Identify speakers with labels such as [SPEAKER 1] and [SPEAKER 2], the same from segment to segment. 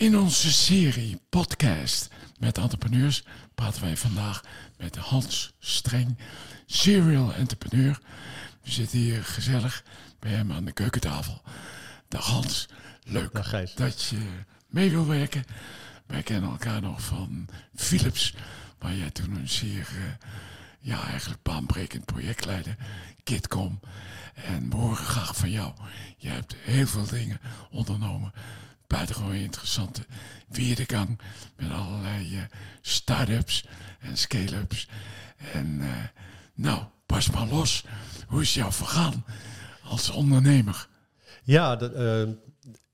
[SPEAKER 1] In onze serie podcast met entrepreneurs praten wij vandaag met Hans Streng, serial entrepreneur. We zitten hier gezellig bij hem aan de keukentafel. Dag Hans, leuk
[SPEAKER 2] Dag
[SPEAKER 1] dat je mee wil werken. Wij kennen elkaar nog van Philips, waar jij toen een zeer, eh, ja eigenlijk baanbrekend project leidde, Kitcom. En we horen graag van jou. Je hebt heel veel dingen ondernomen. Buitengewoon interessante weerdegang met allerlei eh, start-ups en scale-ups. En eh, nou, pas maar los. Hoe is het jou vergaan als ondernemer?
[SPEAKER 2] Ja, eh,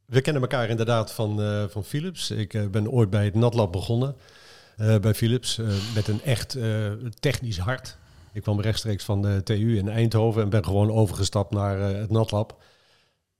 [SPEAKER 2] we kennen elkaar inderdaad van, van Philips. Ik ben ooit bij het NatLab begonnen bij Philips met een echt technisch hart. Ik kwam rechtstreeks van de TU in Eindhoven en ben gewoon overgestapt naar het NatLab.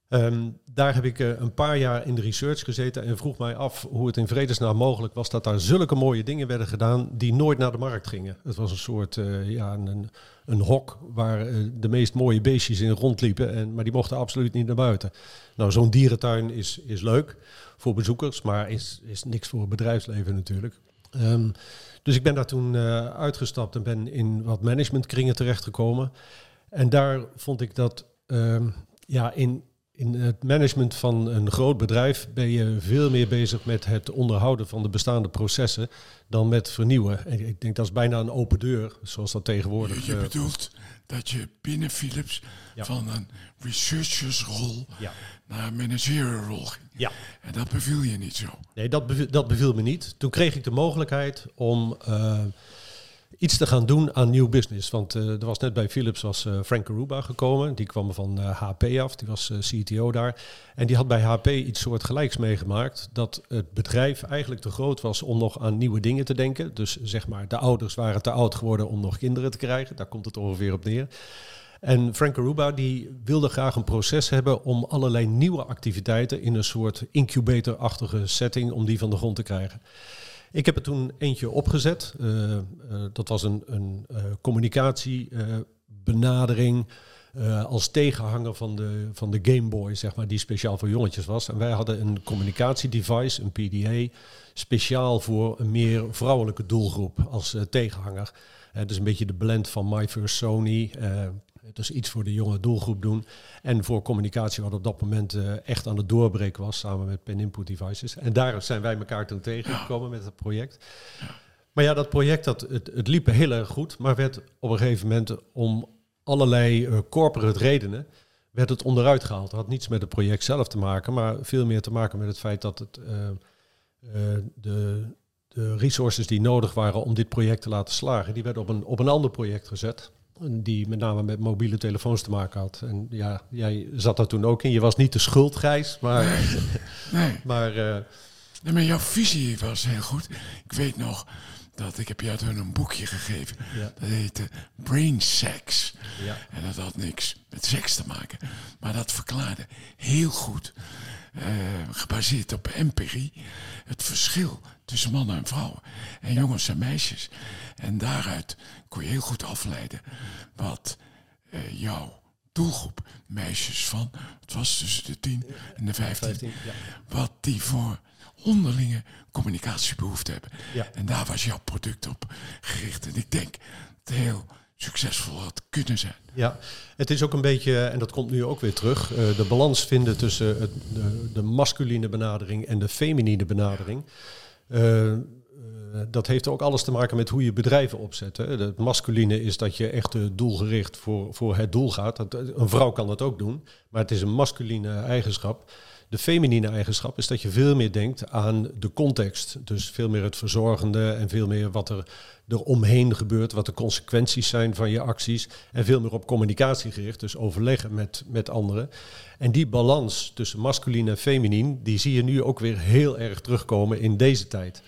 [SPEAKER 2] Ehm, daar heb ik eh, een paar jaar in de research gezeten en vroeg mij af hoe het in vredesnaam mogelijk was dat daar zulke mooie dingen werden gedaan die nooit naar de markt gingen. Het was een soort eh, ja, een, een hok waar eh, de meest mooie beestjes in rondliepen, en, maar die mochten absoluut niet naar buiten. Nou, zo'n dierentuin is, is leuk voor bezoekers, maar is, is niks voor het bedrijfsleven natuurlijk. Ehm, dus ik ben daar toen uitgestapt en ben in wat managementkringen terechtgekomen. En daar vond ik dat ehm, ja, in, in het management van een groot bedrijf ben je veel meer bezig met het onderhouden van de bestaande processen dan met vernieuwen. En ik denk dat is bijna een open deur, zoals dat tegenwoordig.
[SPEAKER 1] Je, je
[SPEAKER 2] eh,
[SPEAKER 1] bedoelt dat je binnen Philips
[SPEAKER 2] Ja.
[SPEAKER 1] van een researchersrol
[SPEAKER 2] ja.
[SPEAKER 1] naar een managerial ging.
[SPEAKER 2] ja.
[SPEAKER 1] En dat beviel je niet zo.
[SPEAKER 2] Nee, dat beviel, dat beviel me niet. Toen kreeg ik de mogelijkheid om eh, iets te gaan doen aan nieuw business. Want eh, er was net bij Philips was eh, Frank Caruba gekomen. Die kwam van eh, HP af. Die was eh, CTO daar. En die had bij HP iets soortgelijks meegemaakt. Dat het bedrijf eigenlijk te groot was om nog aan nieuwe dingen te denken. Dus zeg maar, de ouders waren te oud geworden om nog kinderen te krijgen. Daar komt het ongeveer op neer. En Frank Caruba die wilde graag een proces hebben om allerlei nieuwe activiteiten in een soort incubator-achtige setting om die van de grond te krijgen. Ik heb er toen eentje opgezet. Eh, eh, dat was een, een eh, communicatiebenadering als tegenhanger van de, van de Game Boy, zeg maar, die speciaal voor jongetjes was. En wij hadden een communicatiedevice, een PDA, speciaal voor een meer vrouwelijke doelgroep als tegenhanger. Eh, dus een beetje de blend van My First Sony. Eh, dus iets voor de jonge doelgroep doen. En voor communicatie wat op dat moment eh, echt aan het doorbreken was, samen met pen input devices. En daar zijn wij elkaar toen tegengekomen met het project. Maar ja, dat project dat, het, het liep heel erg goed, maar werd op een gegeven moment om allerlei eh, corporate redenen werd het onderuit gehaald. Het had niets met het project zelf te maken, maar veel meer te maken met het feit dat het, de, de resources die nodig waren om dit project te laten slagen, die werden op een, op een ander project gezet. Die met name met mobiele telefoons te maken had. En ja, jij zat daar toen ook in. Je was niet de schuld, Gijs, maar,
[SPEAKER 1] Nee,
[SPEAKER 2] maar eh,
[SPEAKER 1] nee, maar jouw visie was heel goed. Ik weet nog dat ik heb jou toen een boekje gegeven.
[SPEAKER 2] Ja.
[SPEAKER 1] Dat heette Brain Sex.
[SPEAKER 2] ja,
[SPEAKER 1] En dat had niks met seks te maken. Maar dat verklaarde heel goed, eh, gebaseerd op empirie, het verschil tussen mannen en vrouwen. En jongens en meisjes. En daaruit kon je heel goed afleiden wat eh, jouw doelgroep, meisjes van, het was tussen de 10 en de 15,
[SPEAKER 2] 15, ja.
[SPEAKER 1] wat die voor onderlinge communicatiebehoeften hebben.
[SPEAKER 2] Ja.
[SPEAKER 1] En daar was jouw product op gericht. En ik denk dat het heel succesvol had kunnen zijn.
[SPEAKER 2] Ja, het is ook een beetje, en dat komt nu ook weer terug, eh, de balans vinden tussen het, de, de masculine benadering en de feminine benadering. Dat heeft ook alles te maken met hoe je bedrijven opzet. Hè. Het masculine is dat je echt eh, doelgericht voor, voor het doel gaat. Een vrouw kan dat ook doen, maar het is een masculine eigenschap. De feminine eigenschap is dat je veel meer denkt aan de context. Dus veel meer het verzorgende en veel meer wat er eromheen gebeurt, wat de consequenties zijn van je acties. En veel meer op communicatie gericht, dus overleggen met, met anderen. En die balans tussen masculin en feminien, die zie je nu ook weer heel erg terugkomen in deze tijd.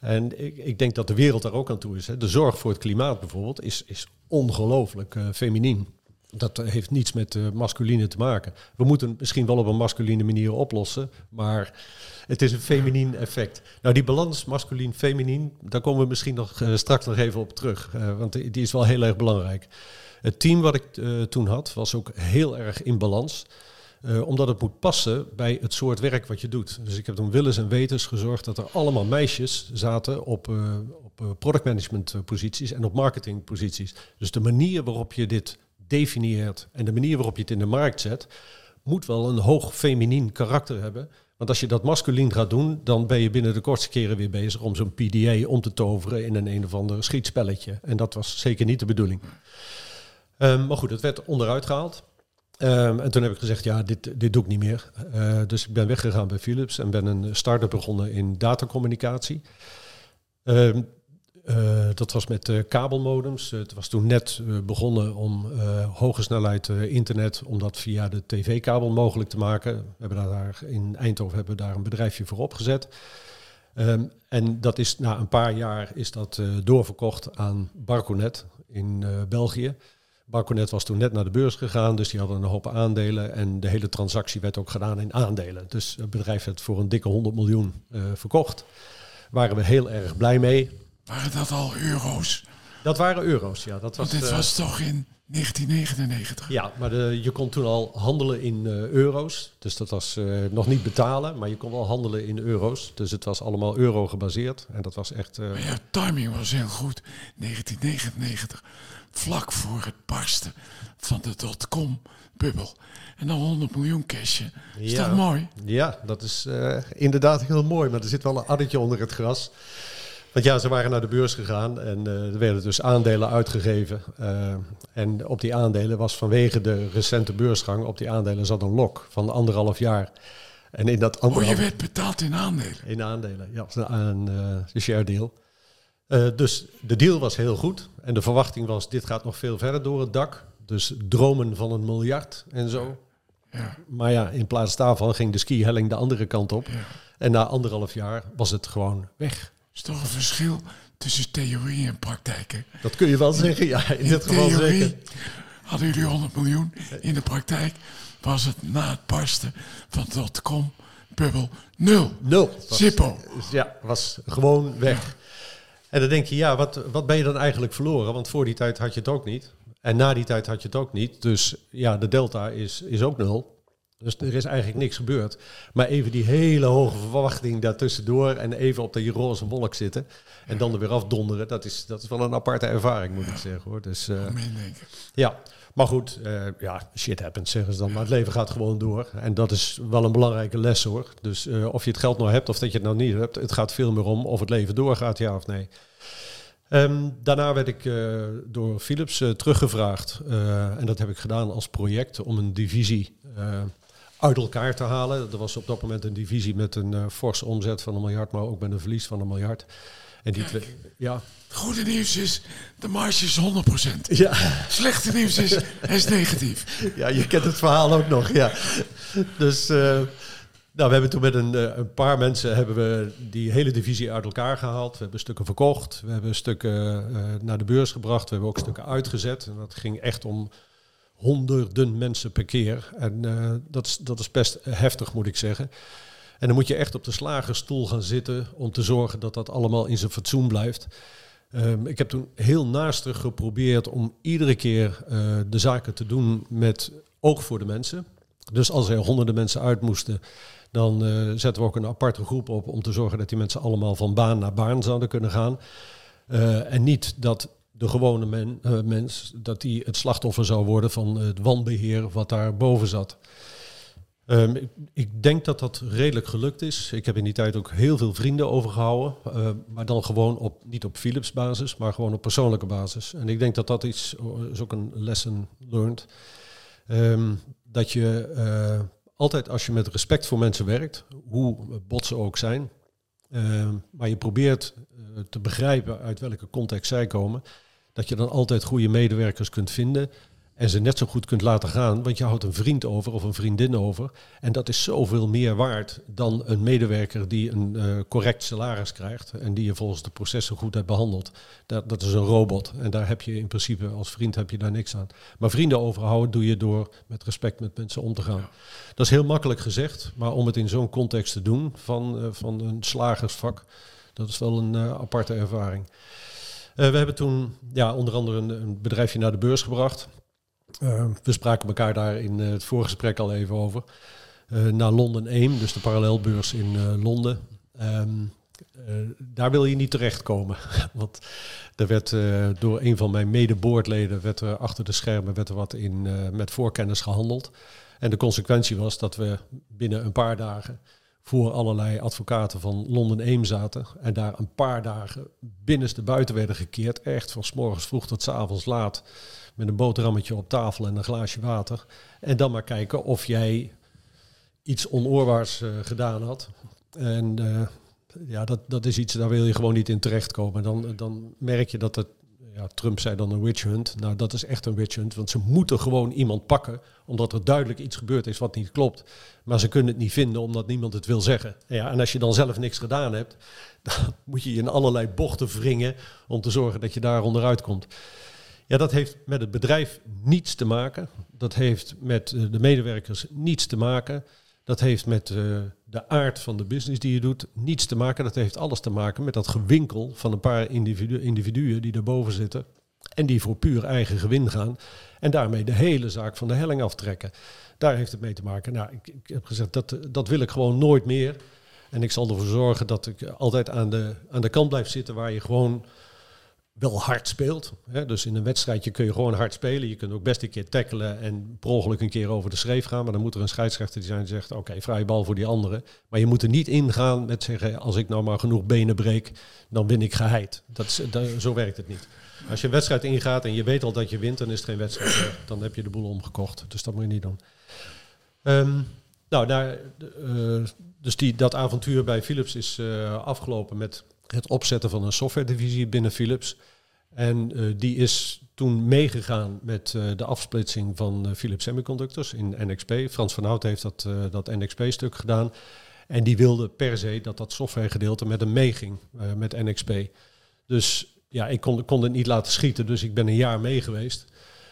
[SPEAKER 2] En ik, ik denk dat de wereld daar ook aan toe is. Hè. De zorg voor het klimaat bijvoorbeeld is, is ongelooflijk eh, feminien. Dat eh, heeft niets met uh, masculine te maken. We moeten het misschien wel op een masculine manier oplossen, maar het is een feminien effect. Nou, die balans masculien-feminien, daar komen we misschien nog uh, straks nog even op terug, uh, want die is wel heel erg belangrijk. Het team wat ik toen had, was ook heel erg in balans. Omdat het moet passen bij het soort werk wat je doet. Dus ik heb toen willens en wetens gezorgd dat er allemaal meisjes zaten op, op productmanagement posities en op marketingposities. Dus de manier waarop je dit definieert en de manier waarop je het in de markt zet, moet wel een hoog feminien karakter hebben. Want als je dat masculien gaat doen, dan ben je binnen de kortste keren weer bezig om zo'n PDA om te toveren in een een of ander schietspelletje. En dat was zeker niet de bedoeling. Um, maar goed, het werd onderuit gehaald. Um, en toen heb ik gezegd, ja, dit, dit doe ik niet meer. Uh, dus ik ben weggegaan bij Philips en ben een start-up begonnen in datacommunicatie. Um, uh, dat was met uh, kabelmodems. het was toen net begonnen om hoge snelheid internet, om dat via de tv-kabel mogelijk te maken. We hebben daar in Eindhoven hebben we daar een bedrijfje voor opgezet. Um, en dat is na een paar jaar is dat doorverkocht aan Barconet in België. Barconet was toen net naar de beurs gegaan, dus die hadden een hoop aandelen. En de hele transactie werd ook gedaan in aandelen. Dus het bedrijf werd voor een dikke 100 miljoen verkocht. Daar waren we heel erg blij mee.
[SPEAKER 1] Waren dat al euro's?
[SPEAKER 2] Dat waren euro's, ja. Dat
[SPEAKER 1] was, Want dit uh, was toch in 1999?
[SPEAKER 2] Ja, maar de, je kon toen al handelen in uh, euro's. Dus dat was uh, nog niet betalen, maar je kon wel handelen in euro's. Dus het was allemaal euro gebaseerd. En dat was echt...
[SPEAKER 1] maar ja, timing was heel goed. 1999, vlak voor het barsten van de dotcom-bubbel. En dan 100 miljoen cashen. Is
[SPEAKER 2] ja.
[SPEAKER 1] dat mooi?
[SPEAKER 2] Ja, dat is inderdaad heel mooi. Maar er zit wel een addertje onder het gras. Want ja, ze waren naar de beurs gegaan en uh, er werden dus aandelen uitgegeven. Uh, en op die aandelen was vanwege de recente beursgang, op die aandelen zat een lok van anderhalf jaar. En in dat anderhalf...
[SPEAKER 1] Oh, je werd betaald in aandelen?
[SPEAKER 2] In aandelen, ja, een, uh, share deal. dus de deal was heel goed. En de verwachting was, dit gaat nog veel verder door het dak. Dus dromen van een miljard en zo. Ja. Maar ja, in plaats daarvan ging de skihelling de andere kant op. Ja. En na anderhalf jaar was het gewoon weg
[SPEAKER 1] is toch een verschil tussen theorie en praktijk.
[SPEAKER 2] Dat kun je wel zeggen, ja. In, dit geval
[SPEAKER 1] theorie
[SPEAKER 2] zeker.
[SPEAKER 1] hadden jullie 100 miljoen. In de praktijk was het na het barsten van dotcom bubbel nul.
[SPEAKER 2] Nul.
[SPEAKER 1] Zippo.
[SPEAKER 2] Ja, was gewoon weg. En dan denk je, ja, wat, wat ben je dan eigenlijk verloren? Want voor die tijd had je het ook niet. En na die tijd had je het ook niet. Dus ja, de delta is, is ook nul. Dus er is eigenlijk niks gebeurd. Maar even die hele hoge verwachting daartussendoor en even op de roze wolk zitten en dan er weer afdonderen, dat is, dat is wel een aparte ervaring, moet ik zeggen hoor. Dus, uh, ja, maar goed, uh, ja, shit happens, zeggen ze dan. Maar het leven gaat gewoon door. En dat is wel een belangrijke les hoor. Dus uh, of je het geld nou hebt of dat je het nou niet hebt, het gaat veel meer om of het leven doorgaat, ja of nee. Um, daarna werd ik uh, door Philips teruggevraagd. En dat heb ik gedaan als project om een divisie uit elkaar te halen. Er was op dat moment een divisie met een uh, forse omzet van een miljard, maar ook met een verlies van een miljard.
[SPEAKER 1] En die twee, ja. Goede nieuws is, de marge is 100%.
[SPEAKER 2] Ja.
[SPEAKER 1] Slechte nieuws is, hij is negatief.
[SPEAKER 2] Ja, je kent het verhaal ook nog, ja. Dus... Uh, nou, we hebben toen met een, uh, een, paar mensen hebben we die hele divisie uit elkaar gehaald. We hebben stukken verkocht, we hebben stukken uh, naar de beurs gebracht, we hebben ook stukken uitgezet. En dat ging echt om honderden mensen per keer. En uh, dat, is, dat is best heftig, moet ik zeggen. En dan moet je echt op de slagerstoel gaan zitten om te zorgen dat dat allemaal in zijn fatsoen blijft. Um, ik heb toen heel naastig geprobeerd om iedere keer uh, de zaken te doen met oog voor de mensen. Dus als er honderden mensen uit moesten, dan uh, zetten we ook een aparte groep op om te zorgen dat die mensen allemaal van baan naar baan zouden kunnen gaan. En niet dat de gewone uh, mens, dat die het slachtoffer zou worden van het wanbeheer wat daar boven zat. Um, ik, denk dat dat redelijk gelukt is. Ik heb in die tijd ook heel veel vrienden overgehouden, uh, maar dan gewoon op, niet op Philips basis, maar gewoon op persoonlijke basis. En ik denk dat dat iets, is ook een lesson learned, um, dat je altijd als je met respect voor mensen werkt, hoe bot ze ook zijn, uh, maar je probeert te begrijpen uit welke context zij komen, dat je dan altijd goede medewerkers kunt vinden en ze net zo goed kunt laten gaan, want je houdt een vriend over of een vriendin over. En dat is zoveel meer waard dan een medewerker die een uh, correct salaris krijgt en die je volgens de processen goed hebt behandeld. Dat, dat is een robot en daar heb je in principe als vriend heb je daar niks aan. Maar vrienden overhouden doe je door met respect met mensen om te gaan. Dat is heel makkelijk gezegd, maar om het in zo'n context te doen van, uh, van een slagersvak, dat is wel een uh, aparte ervaring. Uh, we hebben toen ja, onder andere een, bedrijfje naar de beurs gebracht. Uh, we spraken elkaar daar in het voorgesprek al even over. naar Londen AIM, dus de parallelbeurs in Londen. Um, daar wil je niet terechtkomen. Want er werd door een van mijn mede-boordleden werd er achter de schermen werd er wat in, met voorkennis gehandeld. En de consequentie was dat we binnen een paar dagen voor allerlei advocaten van Londen Eem zaten. En daar een paar dagen binnenste buiten werden gekeerd. Echt van s morgens vroeg tot s avonds laat. Met een boterhammetje op tafel en een glaasje water. En dan maar kijken of jij iets onoorbaars uh, gedaan had. En uh, ja, dat, dat is iets, daar wil je gewoon niet in terechtkomen. Dan, dan merk je dat het ja, Trump zei dan een witch hunt. Nou, dat is echt een witch hunt, want ze moeten gewoon iemand pakken, omdat er duidelijk iets gebeurd is wat niet klopt. Maar ze kunnen het niet vinden, omdat niemand het wil zeggen. Ja, en als je dan zelf niks gedaan hebt, dan moet je je in allerlei bochten wringen om te zorgen dat je daar onderuit komt. Ja, dat heeft met het bedrijf niets te maken. Dat heeft met eh, de medewerkers niets te maken. Dat heeft met uh, de aard van de business die je doet niets te maken. Dat heeft alles te maken met dat gewinkel van een paar individu individuen die daarboven zitten. En die voor puur eigen gewin gaan. En daarmee de hele zaak van de helling aftrekken. Daar heeft het mee te maken. Nou, ik, ik heb gezegd, dat, dat wil ik gewoon nooit meer. En ik zal ervoor zorgen dat ik altijd aan de, aan de kant blijf zitten waar je gewoon wel hard speelt. Hè? Dus in een wedstrijdje kun je gewoon hard spelen. Je kunt ook best een keer tackelen en per een keer over de schreef gaan. Maar dan moet er een scheidsrechter die zijn die zegt, oké, vrije bal voor die anderen. Maar je moet er niet ingaan met zeggen, als ik nou maar genoeg benen breek, dan win ik geheid. Dat is, zo werkt het niet. Als je een wedstrijd ingaat en je weet al dat je wint, dan is het geen wedstrijd Dan heb je de boel omgekocht. Dus dat moet je niet doen. Um, nou, daar, uh, dus die, dat avontuur bij Philips is uh, afgelopen met het opzetten van een software-divisie binnen Philips. En uh, die is toen meegegaan met uh, de afsplitsing van uh, Philips Semiconductors in NXP. Frans van Hout heeft dat, dat NXP-stuk gedaan. En die wilde per se dat dat softwaregedeelte met hem meeging met NXP. Dus ja, ik kon, kon het niet laten schieten, dus ik ben een jaar mee geweest.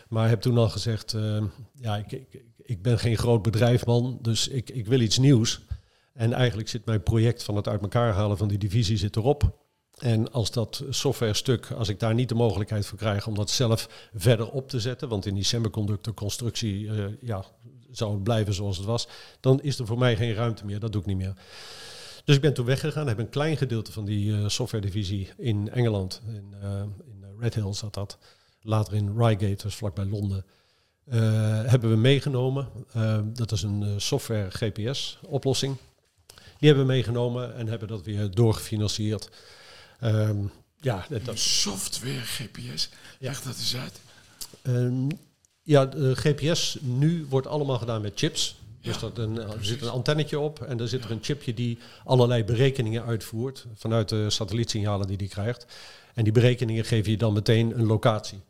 [SPEAKER 2] Maar heb toen al gezegd, ja, ik, ik, ik, ben geen groot bedrijfman, dus ik, ik wil iets nieuws. En eigenlijk zit mijn project van het uit elkaar halen van die divisie zit erop. En als dat software stuk, als ik daar niet de mogelijkheid voor krijg om dat zelf verder op te zetten, want in die semiconductorconstructie uh, ja, zou het blijven zoals het was, dan is er voor mij geen ruimte meer. Dat doe ik niet meer. Dus ik ben toen weggegaan, heb een klein gedeelte van die uh, software divisie in Engeland, in, uh, in Red Hill zat dat, later in Reigate, dus vlakbij Londen, hebben we meegenomen. dat is een software GPS oplossing. Die hebben we meegenomen en hebben dat weer doorgefinancierd. Um,
[SPEAKER 1] ja, dat, software GPS, ja. dat eens uit.
[SPEAKER 2] Um, ja, de GPS nu wordt allemaal gedaan met chips. Dus dat een, er zit een antennetje op en er zit er een chipje die allerlei berekeningen uitvoert vanuit de satellietsignalen die die krijgt. En die berekeningen geven je dan meteen een locatie.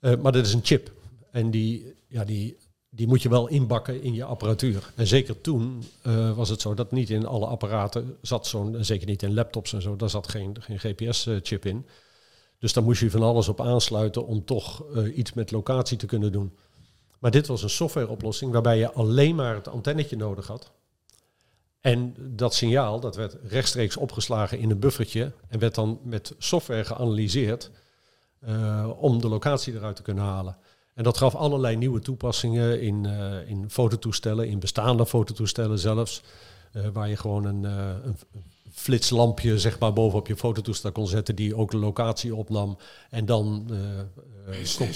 [SPEAKER 2] Uh, maar dat is een chip. En die, ja, die die moet je wel inbakken in je apparatuur. En zeker toen uh, was het zo dat niet in alle apparaten zat zo'n, zeker niet in laptops en zo, daar zat geen, geen GPS-chip in. Dus daar moest je van alles op aansluiten om toch uh, iets met locatie te kunnen doen. Maar dit was een softwareoplossing waarbij je alleen maar het antennetje nodig had. En dat signaal dat werd rechtstreeks opgeslagen in een buffertje en werd dan met software geanalyseerd om de locatie eruit te kunnen halen. En dat gaf allerlei nieuwe toepassingen in, uh, in fototoestellen, in bestaande fototoestellen zelfs. Uh, waar je gewoon een, uh, een, flitslampje zeg maar, bovenop je fototoestel kon zetten die ook de locatie opnam en dan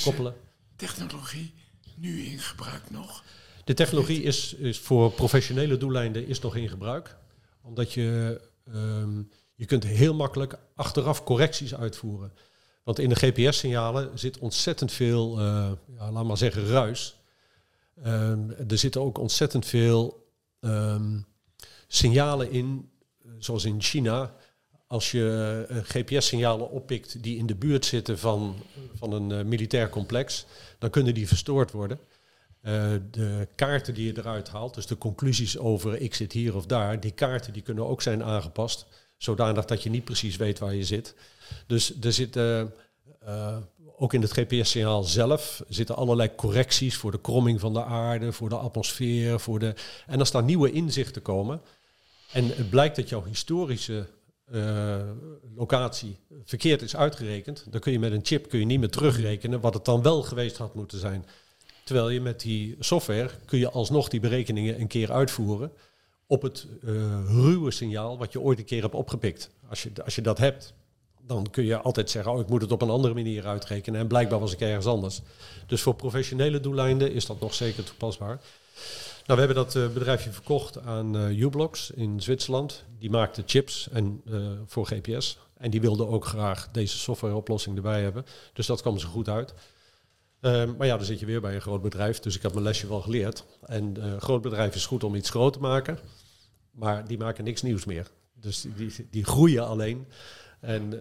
[SPEAKER 2] koppelen.
[SPEAKER 1] Technologie nu in gebruik nog?
[SPEAKER 2] De technologie is, is voor professionele doeleinden is nog in gebruik. Omdat je, um, je kunt heel makkelijk achteraf correcties uitvoeren. Want in de GPS-signalen zit ontzettend veel, uh, ja, laat maar zeggen, ruis. Um, er zitten ook ontzettend veel um, signalen in, zoals in China. Als je uh, GPS-signalen oppikt die in de buurt zitten van, van een militair complex, dan kunnen die verstoord worden. de kaarten die je eruit haalt, dus de conclusies over ik zit hier of daar, die kaarten die kunnen ook zijn aangepast, zodanig dat je niet precies weet waar je zit. Dus er zitten, uh, ook in het GPS-signaal zelf, zitten allerlei correcties voor de kromming van de aarde, voor de atmosfeer. Voor de, en als daar nieuwe inzichten komen en het blijkt dat jouw historische uh, locatie verkeerd is uitgerekend, dan kun je met een chip kun je niet meer terugrekenen wat het dan wel geweest had moeten zijn. Terwijl je met die software kun je alsnog die berekeningen een keer uitvoeren op het uh, ruwe signaal wat je ooit een keer hebt opgepikt. Als je, als je dat hebt, dan kun je altijd zeggen, oh, ik moet het op een andere manier uitrekenen. En blijkbaar was ik ergens anders. Dus voor professionele doeleinden is dat nog zeker toepasbaar. Nou, we hebben dat uh, bedrijfje verkocht aan uh, Ublox in Zwitserland. Die maakte chips en, voor GPS. En die wilde ook graag deze softwareoplossing erbij hebben. Dus dat kwam ze goed uit. Ehm, maar ja, dan zit je weer bij een groot bedrijf. Dus ik heb mijn lesje wel geleerd. En groot bedrijf is goed om iets groot te maken. Maar die maken niks nieuws meer. Dus die, die, groeien alleen. En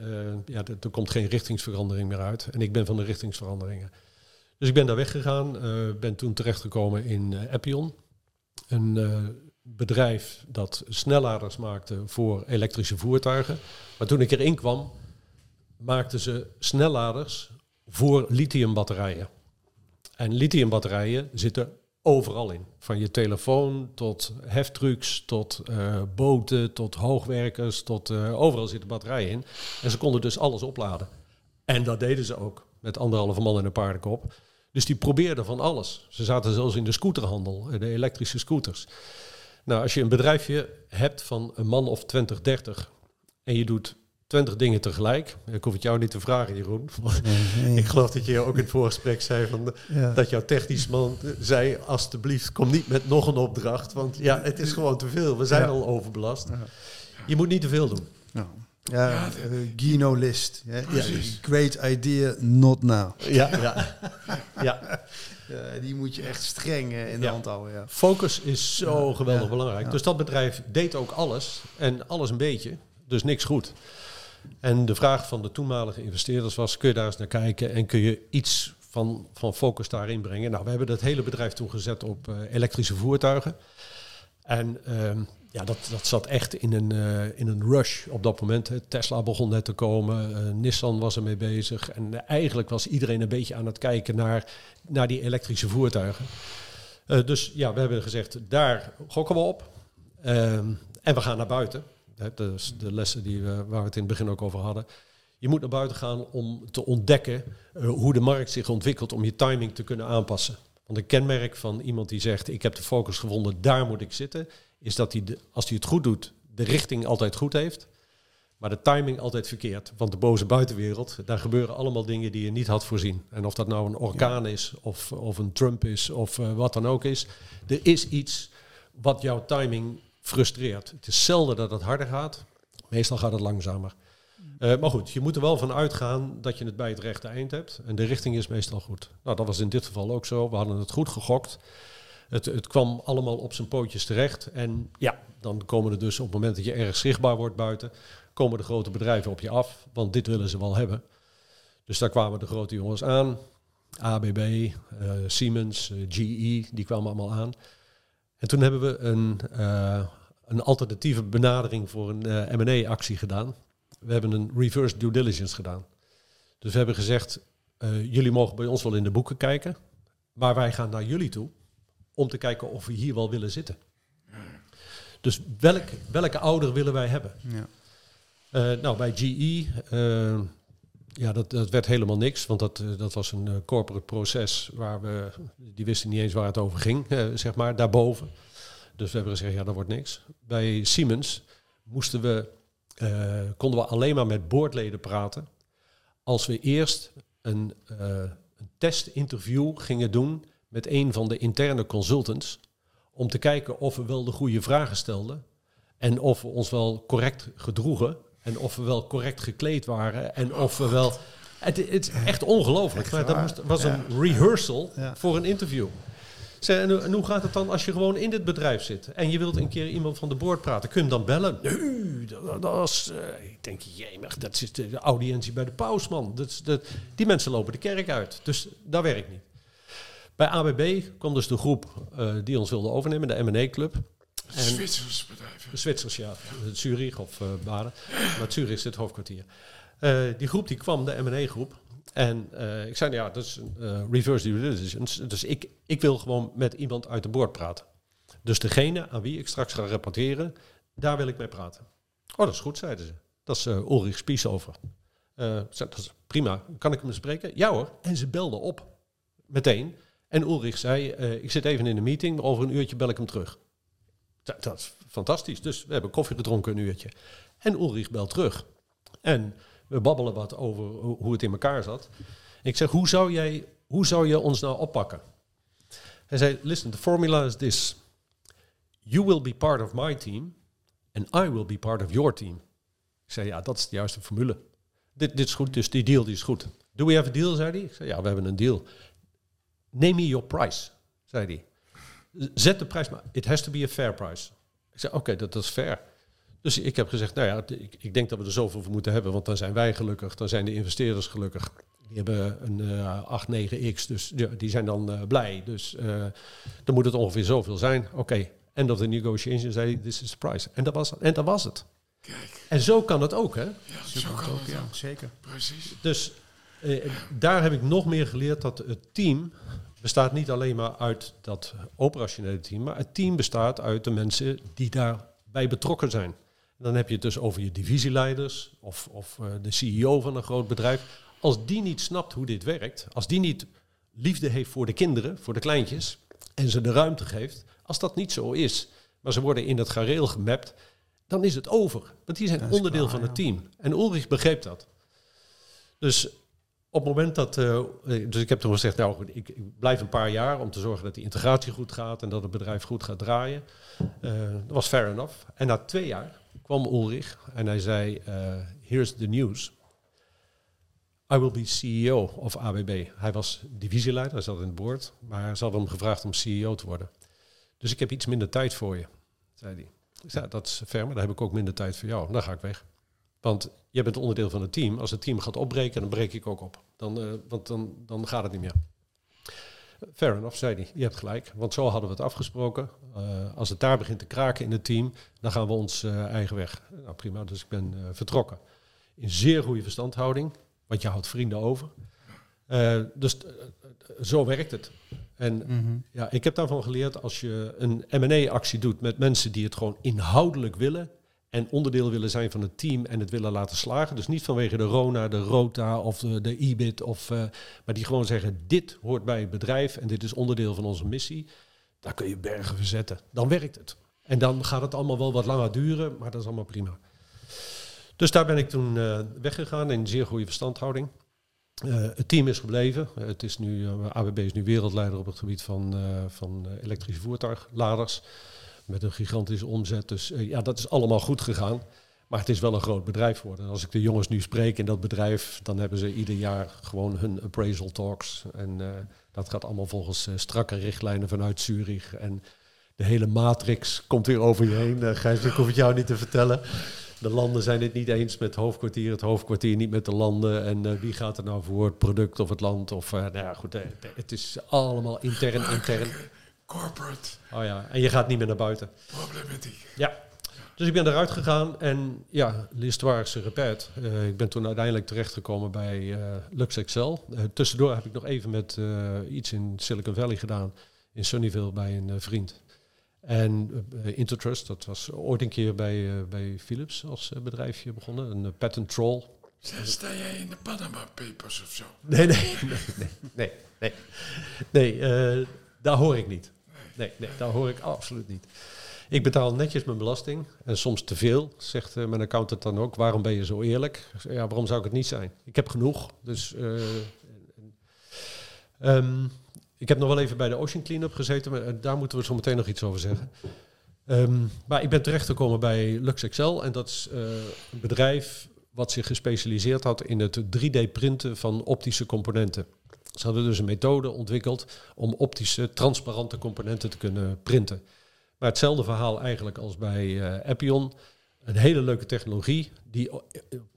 [SPEAKER 2] ja, er komt geen richtingsverandering meer uit. En ik ben van de richtingsveranderingen. Dus ik ben daar weggegaan. ben toen terechtgekomen in Appion een uh, bedrijf dat snelladers maakte voor elektrische voertuigen. Maar toen ik erin kwam, maakten ze snelladers voor lithiumbatterijen. En lithiumbatterijen zitten overal in. Van je telefoon tot heftrucks, tot uh, boten, tot hoogwerkers, tot uh, overal zitten batterijen in. En ze konden dus alles opladen. En dat deden ze ook met anderhalve man en een paardenkop. Dus die probeerden van alles. Ze zaten zelfs in de scooterhandel, de elektrische scooters. Nou, als je een bedrijfje hebt van een man of 20, 30 en je doet 20 dingen tegelijk. Ik hoef het jou niet te vragen, Jeroen. Ik geloof dat je ook in het voorgesprek zei van, dat jouw technisch man zei: Alsjeblieft, kom niet met nog een opdracht. Want ja, het is gewoon te veel. We zijn al overbelast. Je moet niet te veel doen.
[SPEAKER 3] Ja, ja uh, Gino List. Ja, great idea, not now.
[SPEAKER 2] Ja, ja.
[SPEAKER 3] ja. die moet je echt streng uh, in de hand houden. Ja.
[SPEAKER 2] Focus is zo geweldig belangrijk. Dus dat bedrijf deed ook alles en alles een beetje, dus niks goed. En de vraag van de toenmalige investeerders was: kun je daar eens naar kijken en kun je iets van, van focus daarin brengen? Nou, we hebben dat hele bedrijf toen gezet op uh, elektrische voertuigen. En um, ja, dat, dat zat echt in een, uh, in een rush op dat moment. Tesla begon net te komen, uh, Nissan was ermee bezig. En eigenlijk was iedereen een beetje aan het kijken naar, naar die elektrische voertuigen. dus ja, we hebben gezegd, daar gokken we op. Ehm, en we gaan naar buiten. Dat is de lessen die we, waar we het in het begin ook over hadden. Je moet naar buiten gaan om te ontdekken hoe de markt zich ontwikkelt, om je timing te kunnen aanpassen. Want een kenmerk van iemand die zegt, ik heb de focus gevonden, daar moet ik zitten is dat hij, de, als hij het goed doet, de richting altijd goed heeft, maar de timing altijd verkeerd. Want de boze buitenwereld, daar gebeuren allemaal dingen die je niet had voorzien. En of dat nou een orkaan is, of, of een Trump is, of uh, wat dan ook is, er is iets wat jouw timing frustreert. Het is zelden dat het harder gaat, meestal gaat het langzamer. Uh, maar goed, je moet er wel van uitgaan dat je het bij het rechte eind hebt. En de richting is meestal goed. Nou, dat was in dit geval ook zo. We hadden het goed gegokt. Het, het kwam allemaal op zijn pootjes terecht. En ja, dan komen er dus op het moment dat je erg zichtbaar wordt buiten, komen de grote bedrijven op je af. Want dit willen ze wel hebben. Dus daar kwamen de grote jongens aan. ABB, eh, Siemens, eh, GE, die kwamen allemaal aan. En toen hebben we een, uh, een alternatieve benadering voor een M&A-actie gedaan. We hebben een reverse due diligence gedaan. Dus we hebben gezegd, jullie mogen bij ons wel in de boeken kijken, maar wij gaan naar jullie toe om te kijken of we hier wel willen zitten. Dus welk, welke ouder willen wij hebben? Ja. Nou, bij GE, eh, ja, dat, dat werd helemaal niks, want dat, uh, dat was een corporate proces waar we, die wisten niet eens waar het over ging, zeg maar, daarboven. Dus we hebben gezegd, ja, dat wordt niks. Bij Siemens moesten we, konden we alleen maar met boordleden praten als we eerst een, een testinterview gingen doen met een van de interne consultants om te kijken of we wel de goede vragen stelden en of we ons wel correct gedroegen en of we wel correct gekleed waren en of we wel... Het, het is echt ongelooflijk. Maar dat was een rehearsal voor een interview. En, en, hoe gaat het dan als je gewoon in dit bedrijf zit en je wilt een keer iemand van de boord praten? Kun je hem dan bellen? Nee, dat, dat is, uh, ik denk, jemig, dat is de audiëntie bij de pausman. Dat, dat, die mensen lopen de kerk uit. Dus dat werkt niet. Bij ABB kwam dus de groep uh, die ons wilde overnemen, de M&A-club.
[SPEAKER 1] Zwitsers bedrijf.
[SPEAKER 2] Zwitsers, ja. Zurich of uh, Baden. Maar Zurich is het hoofdkwartier. Uh, die groep die kwam, de M&A-groep. En ik zei, ja, dat is een reverse due diligence. Dus ik, ik wil gewoon met iemand uit de boord praten. Dus degene aan wie ik straks ga rapporteren, daar wil ik mee praten. Oh, dat is goed, zeiden ze. Dat is Ulrich Spieshofer. dat is prima. Kan ik hem spreken? Ja hoor. En ze belden op. Meteen. En Ulrich zei, eh, ik zit even in een meeting, maar over een uurtje bel ik hem terug. Dat, is fantastisch. Dus we hebben koffie gedronken een uurtje. En Ulrich belt terug. En we babbelen wat over hoe hoe het in elkaar zat. Ik zeg, hoe zou, jij, hoe zou je ons nou oppakken? Hij zei, listen, the formula is this. You will be part of my team and I will be part of your team. Ik zei, ja, dat is de juiste formule. Dit, dit is goed, dus die deal die is goed. Do we have a deal, zei hij. Ik zei, ja, we hebben een deal. Name me your price, zei hij. Zet de prijs maar. It has to be a fair price. Ik zei, oké, dat, dat is fair. Dus ik heb gezegd, nou ja, ik, ik denk dat we er zoveel voor moeten hebben, want dan zijn wij gelukkig, dan zijn de investeerders gelukkig. Die hebben een eh 8, 9x, dus ja, die zijn dan eh, blij. Dus eh, dan moet het ongeveer zoveel zijn. Oké, end of the negotiation, zei this is the price. En dat was, en dat was het.
[SPEAKER 1] Kijk,
[SPEAKER 2] En zo kan het ook, hè?
[SPEAKER 1] ja, zo kan het
[SPEAKER 3] ja,
[SPEAKER 1] ook.
[SPEAKER 3] zeker.
[SPEAKER 1] Precies.
[SPEAKER 2] Dus eh, daar heb ik nog meer geleerd dat het team bestaat niet alleen maar uit dat operationele team, maar het team bestaat uit de mensen die daarbij betrokken zijn. En dan heb je het dus over je divisieleiders of, of eh, de CEO van een groot bedrijf. Als die niet snapt hoe dit werkt, als die niet liefde heeft voor de kinderen, voor de kleintjes, en ze de ruimte geeft, als dat niet zo is, maar ze worden in het gareel gemapt, dan is het over. Want die zijn
[SPEAKER 3] Dat
[SPEAKER 2] onderdeel
[SPEAKER 3] klaar,
[SPEAKER 2] van het
[SPEAKER 3] ja.
[SPEAKER 2] team. En Ulrich begreep dat. Dus op het moment dat. eh, dus ik heb toen gezegd, nou goed, ik, ik blijf een paar jaar om te zorgen dat die integratie goed gaat en dat het bedrijf goed gaat draaien. Eh, dat was fair enough. En na twee jaar kwam Ulrich en hij zei: eh, Here's the news. I will be CEO of ABB. Hij was divisieleider, hij zat in het board, maar ze hadden hem gevraagd om CEO te worden. Dus ik heb iets minder tijd voor je, zei hij. Ik dat is fair, maar dan heb ik ook minder tijd voor jou. Dan ga ik weg. Want jij bent onderdeel van het team. Als het team gaat opbreken, dan breek ik ook op. Dan, eh, want dan, dan gaat het niet meer. Fair enough, zei hij. Je hebt gelijk. Want zo hadden we het afgesproken. Eh, als het daar begint te kraken in het team, dan gaan we ons eh, eigen weg. Nou prima, dus ik ben vertrokken. In zeer goede verstandhouding, want je houdt vrienden over. Dus zo werkt het. En
[SPEAKER 3] Mhm.
[SPEAKER 2] ja, ik heb daarvan geleerd als je een M&A-actie doet met mensen die het gewoon inhoudelijk willen en onderdeel willen zijn van het team en het willen laten slagen. Dus niet vanwege de RONA, de ROTA of de, de EBIT, of, eh, maar die gewoon zeggen dit hoort bij het bedrijf en dit is onderdeel van onze missie. Daar kun je bergen verzetten. Dan werkt het. En dan gaat het allemaal wel wat langer duren, maar dat is allemaal prima. Dus daar ben ik toen eh, weggegaan in zeer goede verstandhouding. Eh, het team is gebleven. Eh, het is nu, eh, ABB is nu wereldleider op het gebied van, eh, van eh, elektrische voertuigladers. Met een gigantische omzet. Dus eh, ja, dat is allemaal goed gegaan. Maar het is wel een groot bedrijf geworden. En als ik de jongens nu spreek in dat bedrijf, dan hebben ze ieder jaar gewoon hun appraisal talks. En eh, dat gaat allemaal volgens eh, strakke richtlijnen vanuit Zurich. En de hele matrix komt weer over je heen. Uh, Gijs, ik hoef het jou niet te vertellen. De landen zijn het niet eens met het hoofdkwartier, het hoofdkwartier niet met de landen. En wie gaat er nou voor het product of het land? Of, nou ja, goed, het is allemaal intern, intern.
[SPEAKER 1] Corporate
[SPEAKER 2] Oh ja, en je gaat niet meer naar buiten.
[SPEAKER 1] problematiek.
[SPEAKER 2] Ja. Dus ik ben eruit gegaan en ja, l'histoire se répète. Eh, ik ben toen uiteindelijk terechtgekomen bij eh Lux Excel. Eh, tussendoor heb ik nog even met eh, iets in Silicon Valley gedaan. In Sunnyvale bij een eh, vriend. En eh, Intertrust, dat was ooit een keer bij, eh, bij Philips als eh, bedrijfje begonnen. Een eh, patent troll.
[SPEAKER 1] Sta jij in de Panama Papers of zo?
[SPEAKER 2] Nee, nee, nee, nee, nee. Nee, eh, daar hoor ik niet. Nee, nee, daar hoor ik absoluut niet. Ik betaal netjes mijn belasting en soms te veel, zegt eh, mijn accountant dan ook. Waarom ben je zo eerlijk? Ja, waarom zou ik het niet zijn? Ik heb genoeg, dus... eh, ehm, ik heb nog wel even bij de Ocean Cleanup gezeten, maar eh, daar moeten we zo meteen nog iets over zeggen. Ehm, maar ik ben terechtgekomen bij Lux Excel en dat is een bedrijf wat zich gespecialiseerd had in het 3D-printen van optische componenten. Ze hadden dus een methode ontwikkeld om optische, transparante componenten te kunnen printen. Maar hetzelfde verhaal eigenlijk als bij eh Appion. Een hele leuke technologie die o-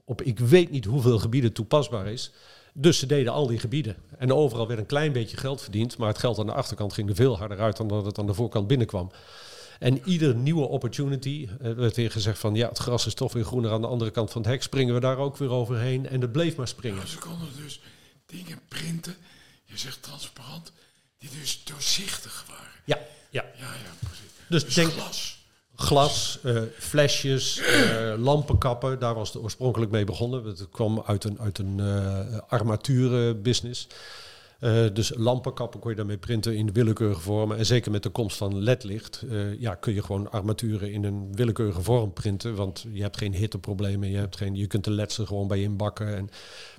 [SPEAKER 2] op ik weet niet hoeveel gebieden toepasbaar is. Dus ze deden al die gebieden. En overal werd een klein beetje geld verdiend, maar het geld aan de achterkant ging er veel harder uit dan dat het aan de voorkant binnenkwam. En ieder nieuwe opportunity, eh, werd weer gezegd van ja, het gras is toch weer groener aan de andere kant van het hek, springen we daar ook weer overheen. En het bleef maar springen.
[SPEAKER 1] Dus dingen printen, je zegt transparant, die dus doorzichtig waren.
[SPEAKER 2] Ja, ja.
[SPEAKER 1] Ja, ja, precies.
[SPEAKER 2] Dus
[SPEAKER 1] Dus
[SPEAKER 2] denk
[SPEAKER 1] glas.
[SPEAKER 2] glas, eh, flesjes, eh, lampenkappen, daar was het oorspronkelijk mee begonnen. Het kwam uit een, uit een eh armaturenbusiness. Eh, dus lampenkappen kon je daarmee printen in willekeurige vormen. En zeker met de komst van ledlicht eh, ja, kun je gewoon armaturen in een willekeurige vorm printen. Want je hebt geen hitteproblemen, je, hebt geen, je kunt de leds er gewoon bij inbakken. En,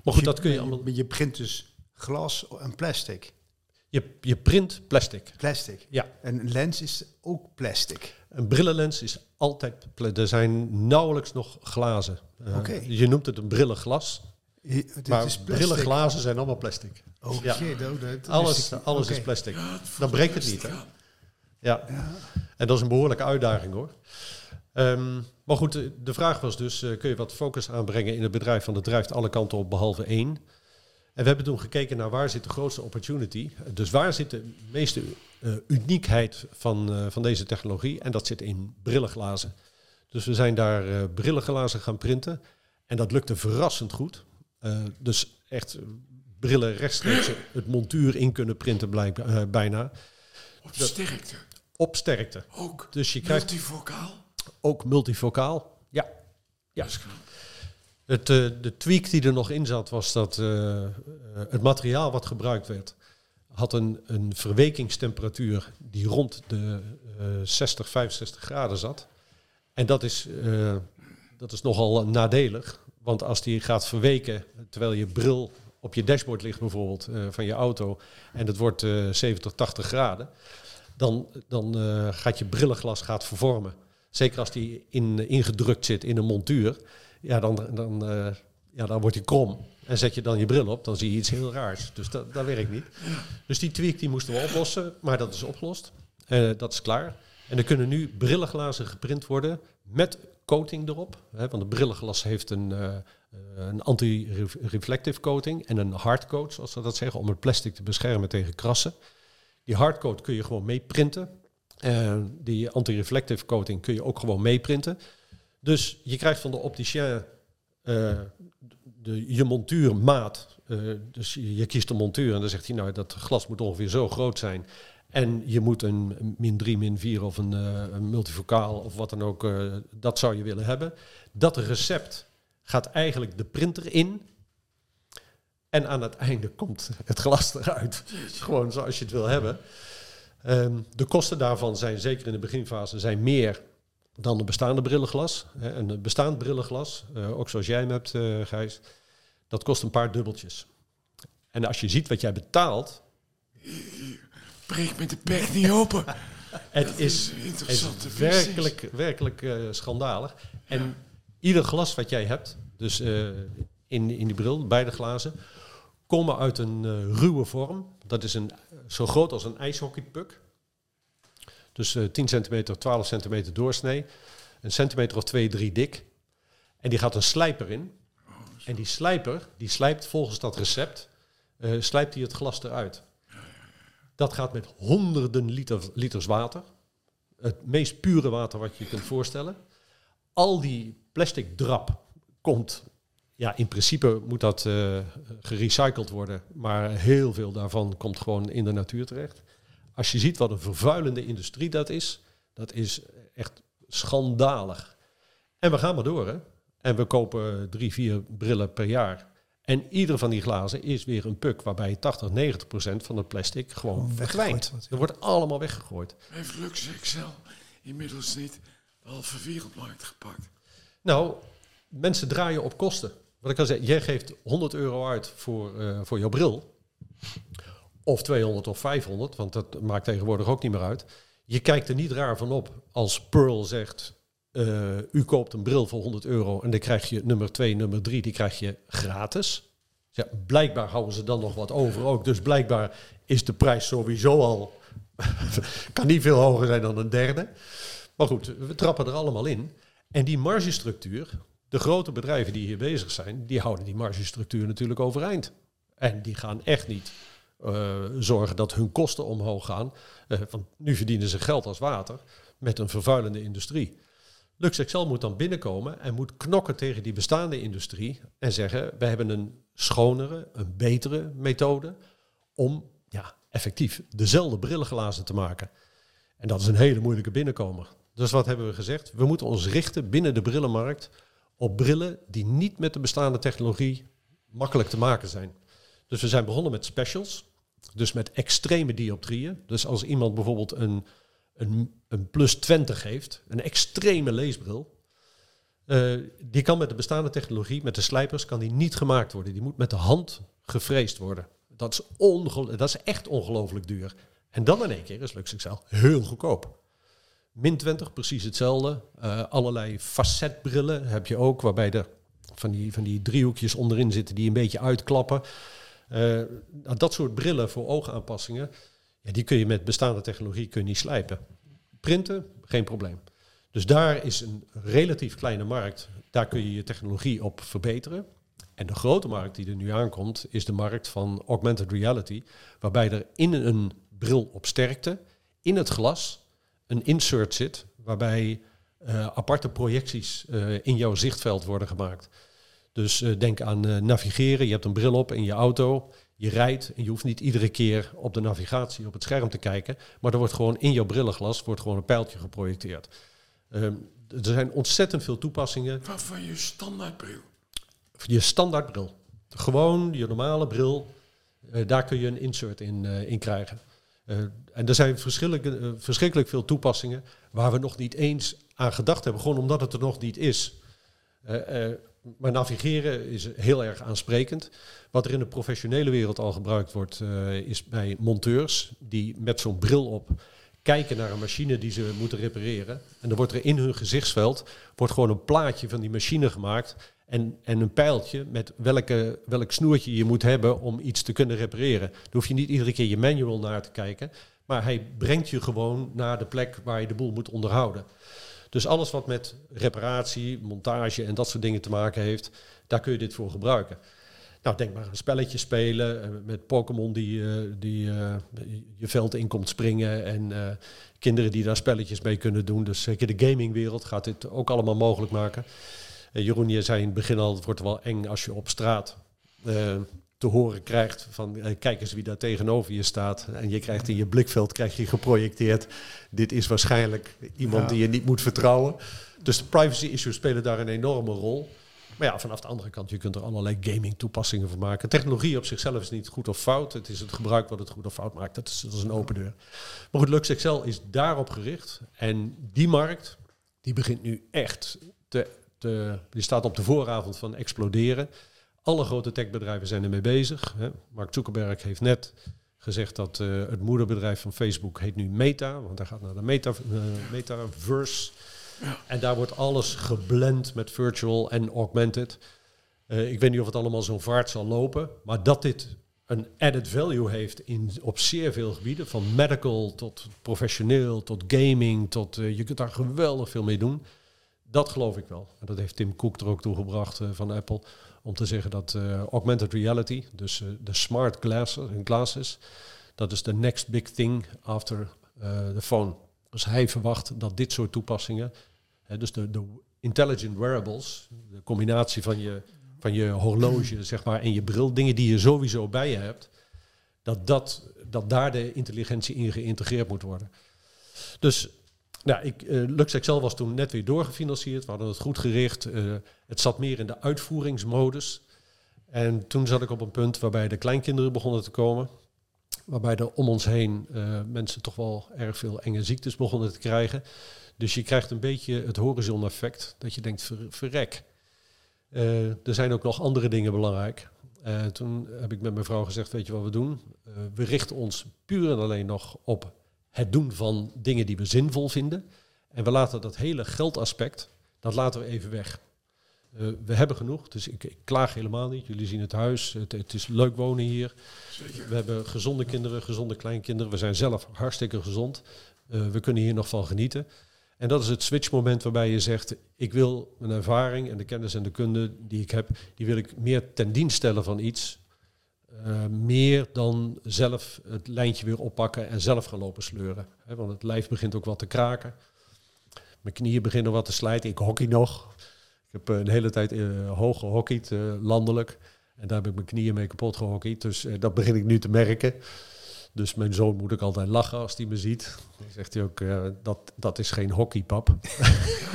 [SPEAKER 2] maar goed, dat kun je allemaal...
[SPEAKER 3] Je print dus glas en plastic.
[SPEAKER 2] Je, je print plastic.
[SPEAKER 3] Plastic.
[SPEAKER 2] Ja.
[SPEAKER 3] En een lens is ook plastic.
[SPEAKER 2] Een brillenlens is altijd... Er zijn nauwelijks nog glazen. Eh. Je noemt het een brillenglas. Maar
[SPEAKER 3] is plastic.
[SPEAKER 2] brillenglazen zijn allemaal plastic.
[SPEAKER 3] Oh,
[SPEAKER 2] Ja.
[SPEAKER 3] shit, oh, dat-
[SPEAKER 2] Alles,
[SPEAKER 3] niet.
[SPEAKER 2] alles is plastic. Dan breekt het niet, hè? Ja. En dat is een behoorlijke uitdaging hoor. Ehm, maar goed, de, de vraag was dus, eh, kun je wat focus aanbrengen in het bedrijf? Want het drijft alle kanten op behalve één. En we hebben toen gekeken naar waar zit de grootste opportunity. Dus waar zit de meeste eh, uniekheid van, eh, van deze technologie? En dat zit in brillenglazen. Dus we zijn daar brillenglazen gaan printen. En dat lukte verrassend goed. Eh, dus echt brillen rechtstreeks het montuur in kunnen printen eh, bijna.
[SPEAKER 1] Op sterkte.
[SPEAKER 2] Op sterkte.
[SPEAKER 1] Ook.
[SPEAKER 2] Dus je krijgt
[SPEAKER 1] Multivocaal.
[SPEAKER 2] ook multifocaal. Ja. Ja. Het, eh, de tweak die er nog in zat was dat het materiaal wat gebruikt werd had een, een verwekingstemperatuur die rond de eh 60, 65 graden zat. En dat is, dat is nogal nadelig, want als die gaat verweken terwijl je bril op je dashboard ligt bijvoorbeeld eh, van je auto en het wordt eh 70, 80 graden, dan, dan eh, gaat je brillenglas gaat vervormen. Zeker als die in, ingedrukt zit in een montuur, ja, dan, dan, eh, ja, dan wordt hij krom. En zet je dan je bril op, dan zie je iets heel raars. Dus dat, dat werkt niet. Dus die tweak die moesten we oplossen, maar dat is opgelost. Eh, dat is klaar. En er kunnen nu brillenglazen geprint worden met coating erop. Hè, want het brillenglas heeft een, eh, eh, een anti-reflective coating en een hardcoat, zoals ze dat zeggen, om het plastic te beschermen tegen krassen. Die hardcoat kun je gewoon meeprinten. Eh die anti-reflective coating kun je ook gewoon meeprinten. Dus je krijgt van de opticien de, je montuurmaat. Dus je, je kiest een montuur en dan zegt hij, nou, dat glas moet ongeveer zo groot zijn. En je moet een min 3, min 4 of een, een multifocaal of wat dan ook, eh, dat zou je willen hebben. Dat recept gaat eigenlijk de printer in. En aan het einde komt het glas eruit. Gewoon zoals je het wil hebben. Ehm, de kosten daarvan zijn zeker in de beginfase zijn meer dan een bestaande brillenglas. Hè, een bestaand brillenglas, eh, ook zoals jij hem hebt, Gijs, dat kost een paar dubbeltjes. En als je ziet wat jij betaalt,
[SPEAKER 1] Breek met de pek niet open.
[SPEAKER 2] het
[SPEAKER 1] Dat
[SPEAKER 2] is,
[SPEAKER 1] is
[SPEAKER 2] werkelijk, werkelijk eh, schandalig. En ieder glas wat jij hebt, dus eh, in, in die bril, beide glazen, komen uit een eh, ruwe vorm. Dat is een, zo groot als een ijshockeypuck. Dus eh 10 centimeter, 12 centimeter doorsnee. Een centimeter of 2, 3 dik. En die gaat een slijper in. En die slijper, die slijpt volgens dat recept, slijpt hij het glas eruit. Dat gaat met honderden liter, liters water. Het meest pure water wat je je kunt voorstellen. Al die plastic drap komt, ja, in principe moet dat eh, gerecycled worden, maar heel veel daarvan komt gewoon in de natuur terecht. Als je ziet wat een vervuilende industrie dat is, dat is echt schandalig. En we gaan maar door, hè. En we kopen drie, vier brillen per jaar. En ieder van die glazen is weer een puk waarbij 80, 90 procent van het plastic gewoon
[SPEAKER 3] Gewoon
[SPEAKER 2] verdwijnt.
[SPEAKER 3] wordt, ja.
[SPEAKER 2] Er wordt allemaal weggegooid.
[SPEAKER 1] Heeft Lux Excel inmiddels niet de halve wereldmarkt gepakt?
[SPEAKER 2] Nou, mensen draaien op kosten. Wat ik al zei, jij geeft 100 euro uit voor, eh, voor jouw bril. Of 200 of 500, want dat maakt tegenwoordig ook niet meer uit. Je kijkt er niet raar van op als Pearl zegt... eh, u koopt een bril voor 100 euro en dan krijg je nummer 2, nummer 3, die krijg je gratis. Ja, blijkbaar houden ze dan nog wat over ook. Dus blijkbaar is de prijs sowieso al... kan niet veel hoger zijn dan een derde. Maar goed, we trappen er allemaal in. En die margestructuur, de grote bedrijven die hier bezig zijn, die houden die margestructuur natuurlijk overeind. En die gaan echt niet eh, zorgen dat hun kosten omhoog gaan. Eh, want nu verdienen ze geld als water met een vervuilende industrie. LuxExcel moet dan binnenkomen en moet knokken tegen die bestaande industrie en zeggen: we hebben een schonere, een betere methode om ja, effectief dezelfde brillenglazen te maken. En dat is een hele moeilijke binnenkomer. Dus wat hebben we gezegd? We moeten ons richten binnen de brillenmarkt op brillen die niet met de bestaande technologie makkelijk te maken zijn. Dus we zijn begonnen met specials. Dus met extreme dioptrieën. Dus als iemand bijvoorbeeld een, een, een plus 20 heeft, een extreme leesbril, eh, die kan met de bestaande technologie, met de slijpers, kan die niet gemaakt worden. Die moet met de hand gefreesd worden. Dat is, ongelo- dat is echt ongelooflijk duur. En dan in één keer is LuxXL heel goedkoop. Min 20, precies hetzelfde. Eh, allerlei facetbrillen heb je ook, waarbij er van die, van die driehoekjes onderin zitten die een beetje uitklappen. Eh, dat soort brillen voor oogaanpassingen, ja, die kun je met bestaande technologie kun je niet slijpen. Printen, geen probleem. Dus daar is een relatief kleine markt. Daar kun je je technologie op verbeteren. En de grote markt die er nu aankomt, is de markt van augmented reality. Waarbij er in een bril op sterkte, in het glas, een insert zit. Waarbij eh, aparte projecties eh, in jouw zichtveld worden gemaakt. Dus eh, denk aan navigeren. Je hebt een bril op in je auto. Je rijdt en je hoeft niet iedere keer op de navigatie op het scherm te kijken. Maar er wordt gewoon in jouw brillenglas wordt gewoon een pijltje geprojecteerd. Ehm, er zijn ontzettend veel toepassingen.
[SPEAKER 1] Van, van je standaardbril.
[SPEAKER 2] Je standaardbril. Gewoon je normale bril. eh, daar kun je een insert in, eh, in krijgen. Eh, en er zijn verschrikkelijk veel toepassingen waar we nog niet eens aan gedacht hebben. Gewoon omdat het er nog niet is. Maar navigeren is heel erg aansprekend. Wat er in de professionele wereld al gebruikt wordt, eh, is bij monteurs die met zo'n bril op kijken naar een machine die ze moeten repareren. En dan wordt er in hun gezichtsveld wordt gewoon een plaatje van die machine gemaakt. En, en een pijltje met welke, welk snoertje je moet hebben om iets te kunnen repareren. Daar hoef je niet iedere keer je manual naar te kijken. Maar hij brengt je gewoon naar de plek waar je de boel moet onderhouden. Dus alles wat met reparatie, montage en dat soort dingen te maken heeft, daar kun je dit voor gebruiken. Nou, denk maar aan spelletjes spelen eh, met Pokémon die, eh, die eh, je veld in komt springen en kinderen die daar spelletjes mee kunnen doen. Dus zeker de gamingwereld gaat dit ook allemaal mogelijk maken. Jeroen, je zei in het begin al, het wordt wel eng als je op straat te horen krijgt van eh, kijk eens wie daar tegenover je staat. En je krijgt in je blikveld krijg je geprojecteerd. Dit is waarschijnlijk iemand
[SPEAKER 3] Ja.
[SPEAKER 2] die je niet moet vertrouwen. Dus de privacy issues spelen daar een enorme rol. Maar ja, vanaf de andere kant, je kunt er allerlei gaming toepassingen van maken. Technologie op zichzelf is niet goed of fout. Het is het gebruik wat het goed of fout maakt. Dat is, dat is een open deur. Maar goed, Lux Excel is daarop gericht. En die markt, die begint nu echt te, te... Die staat op de vooravond van exploderen. Alle grote techbedrijven zijn ermee bezig. Hè. Mark Zuckerberg heeft net gezegd dat eh, het moederbedrijf van Facebook heet nu Meta. Want hij gaat naar de meta, eh, metaverse. En daar wordt alles geblend met virtual en augmented. Eh, ik weet niet of het allemaal zo'n vaart zal lopen. Maar dat dit een added value heeft in, op zeer veel gebieden. Van medical tot professioneel, tot gaming. Tot, je kunt daar geweldig veel mee doen. Dat geloof ik wel. En dat heeft Tim Cook er ook toe gebracht van Apple. Om te zeggen dat eh, augmented reality, dus eh, de smart glasses, glasses, dat is de next big thing after eh, the phone. Dus hij verwacht dat dit soort toepassingen, hè, dus de, de intelligent wearables, de combinatie van je, van je horloge zeg maar, en je bril, dingen die je sowieso bij je hebt, dat, dat, dat daar de intelligentie in geïntegreerd moet worden. Dus nou, ik, eh Lux Excel was toen net weer doorgefinancierd. We hadden het goed gericht. Eh, het zat meer in de uitvoeringsmodus. En toen zat ik op een punt waarbij de kleinkinderen begonnen te komen. Waarbij er om ons heen eh, mensen toch wel erg veel enge ziektes begonnen te krijgen. Dus je krijgt een beetje het horizon-effect. Dat je denkt, ver, verrek. Er zijn ook nog andere dingen belangrijk. Toen heb ik met mijn vrouw gezegd, weet je wat we doen? We richten ons puur en alleen nog op het doen van dingen die we zinvol vinden. En we laten dat hele geldaspect, dat laten we even weg. Eh, we hebben genoeg, dus ik, ik klaag helemaal niet. Jullie zien het huis, het, het is leuk wonen hier. We hebben gezonde kinderen, gezonde kleinkinderen. We zijn zelf hartstikke gezond. Eh, we kunnen hier nog van genieten. En dat is het switchmoment waarbij je zegt, ik wil mijn ervaring en de kennis en de kunde die ik heb, die wil ik meer ten dienst stellen van iets. Eh, meer dan zelf het lijntje weer oppakken en zelf gaan lopen sleuren. Want het lijf begint ook wat te kraken. Mijn knieën beginnen wat te slijten. Ik hockey nog. Ik heb eh, een hele tijd eh, hoog gehockeyd, eh, landelijk. En daar heb ik mijn knieën mee kapot gehockeyd. Dus dat begin ik nu te merken. Dus mijn zoon moet ook altijd lachen als hij me ziet. Dan zegt hij ook, dat, dat is geen hockey, pap.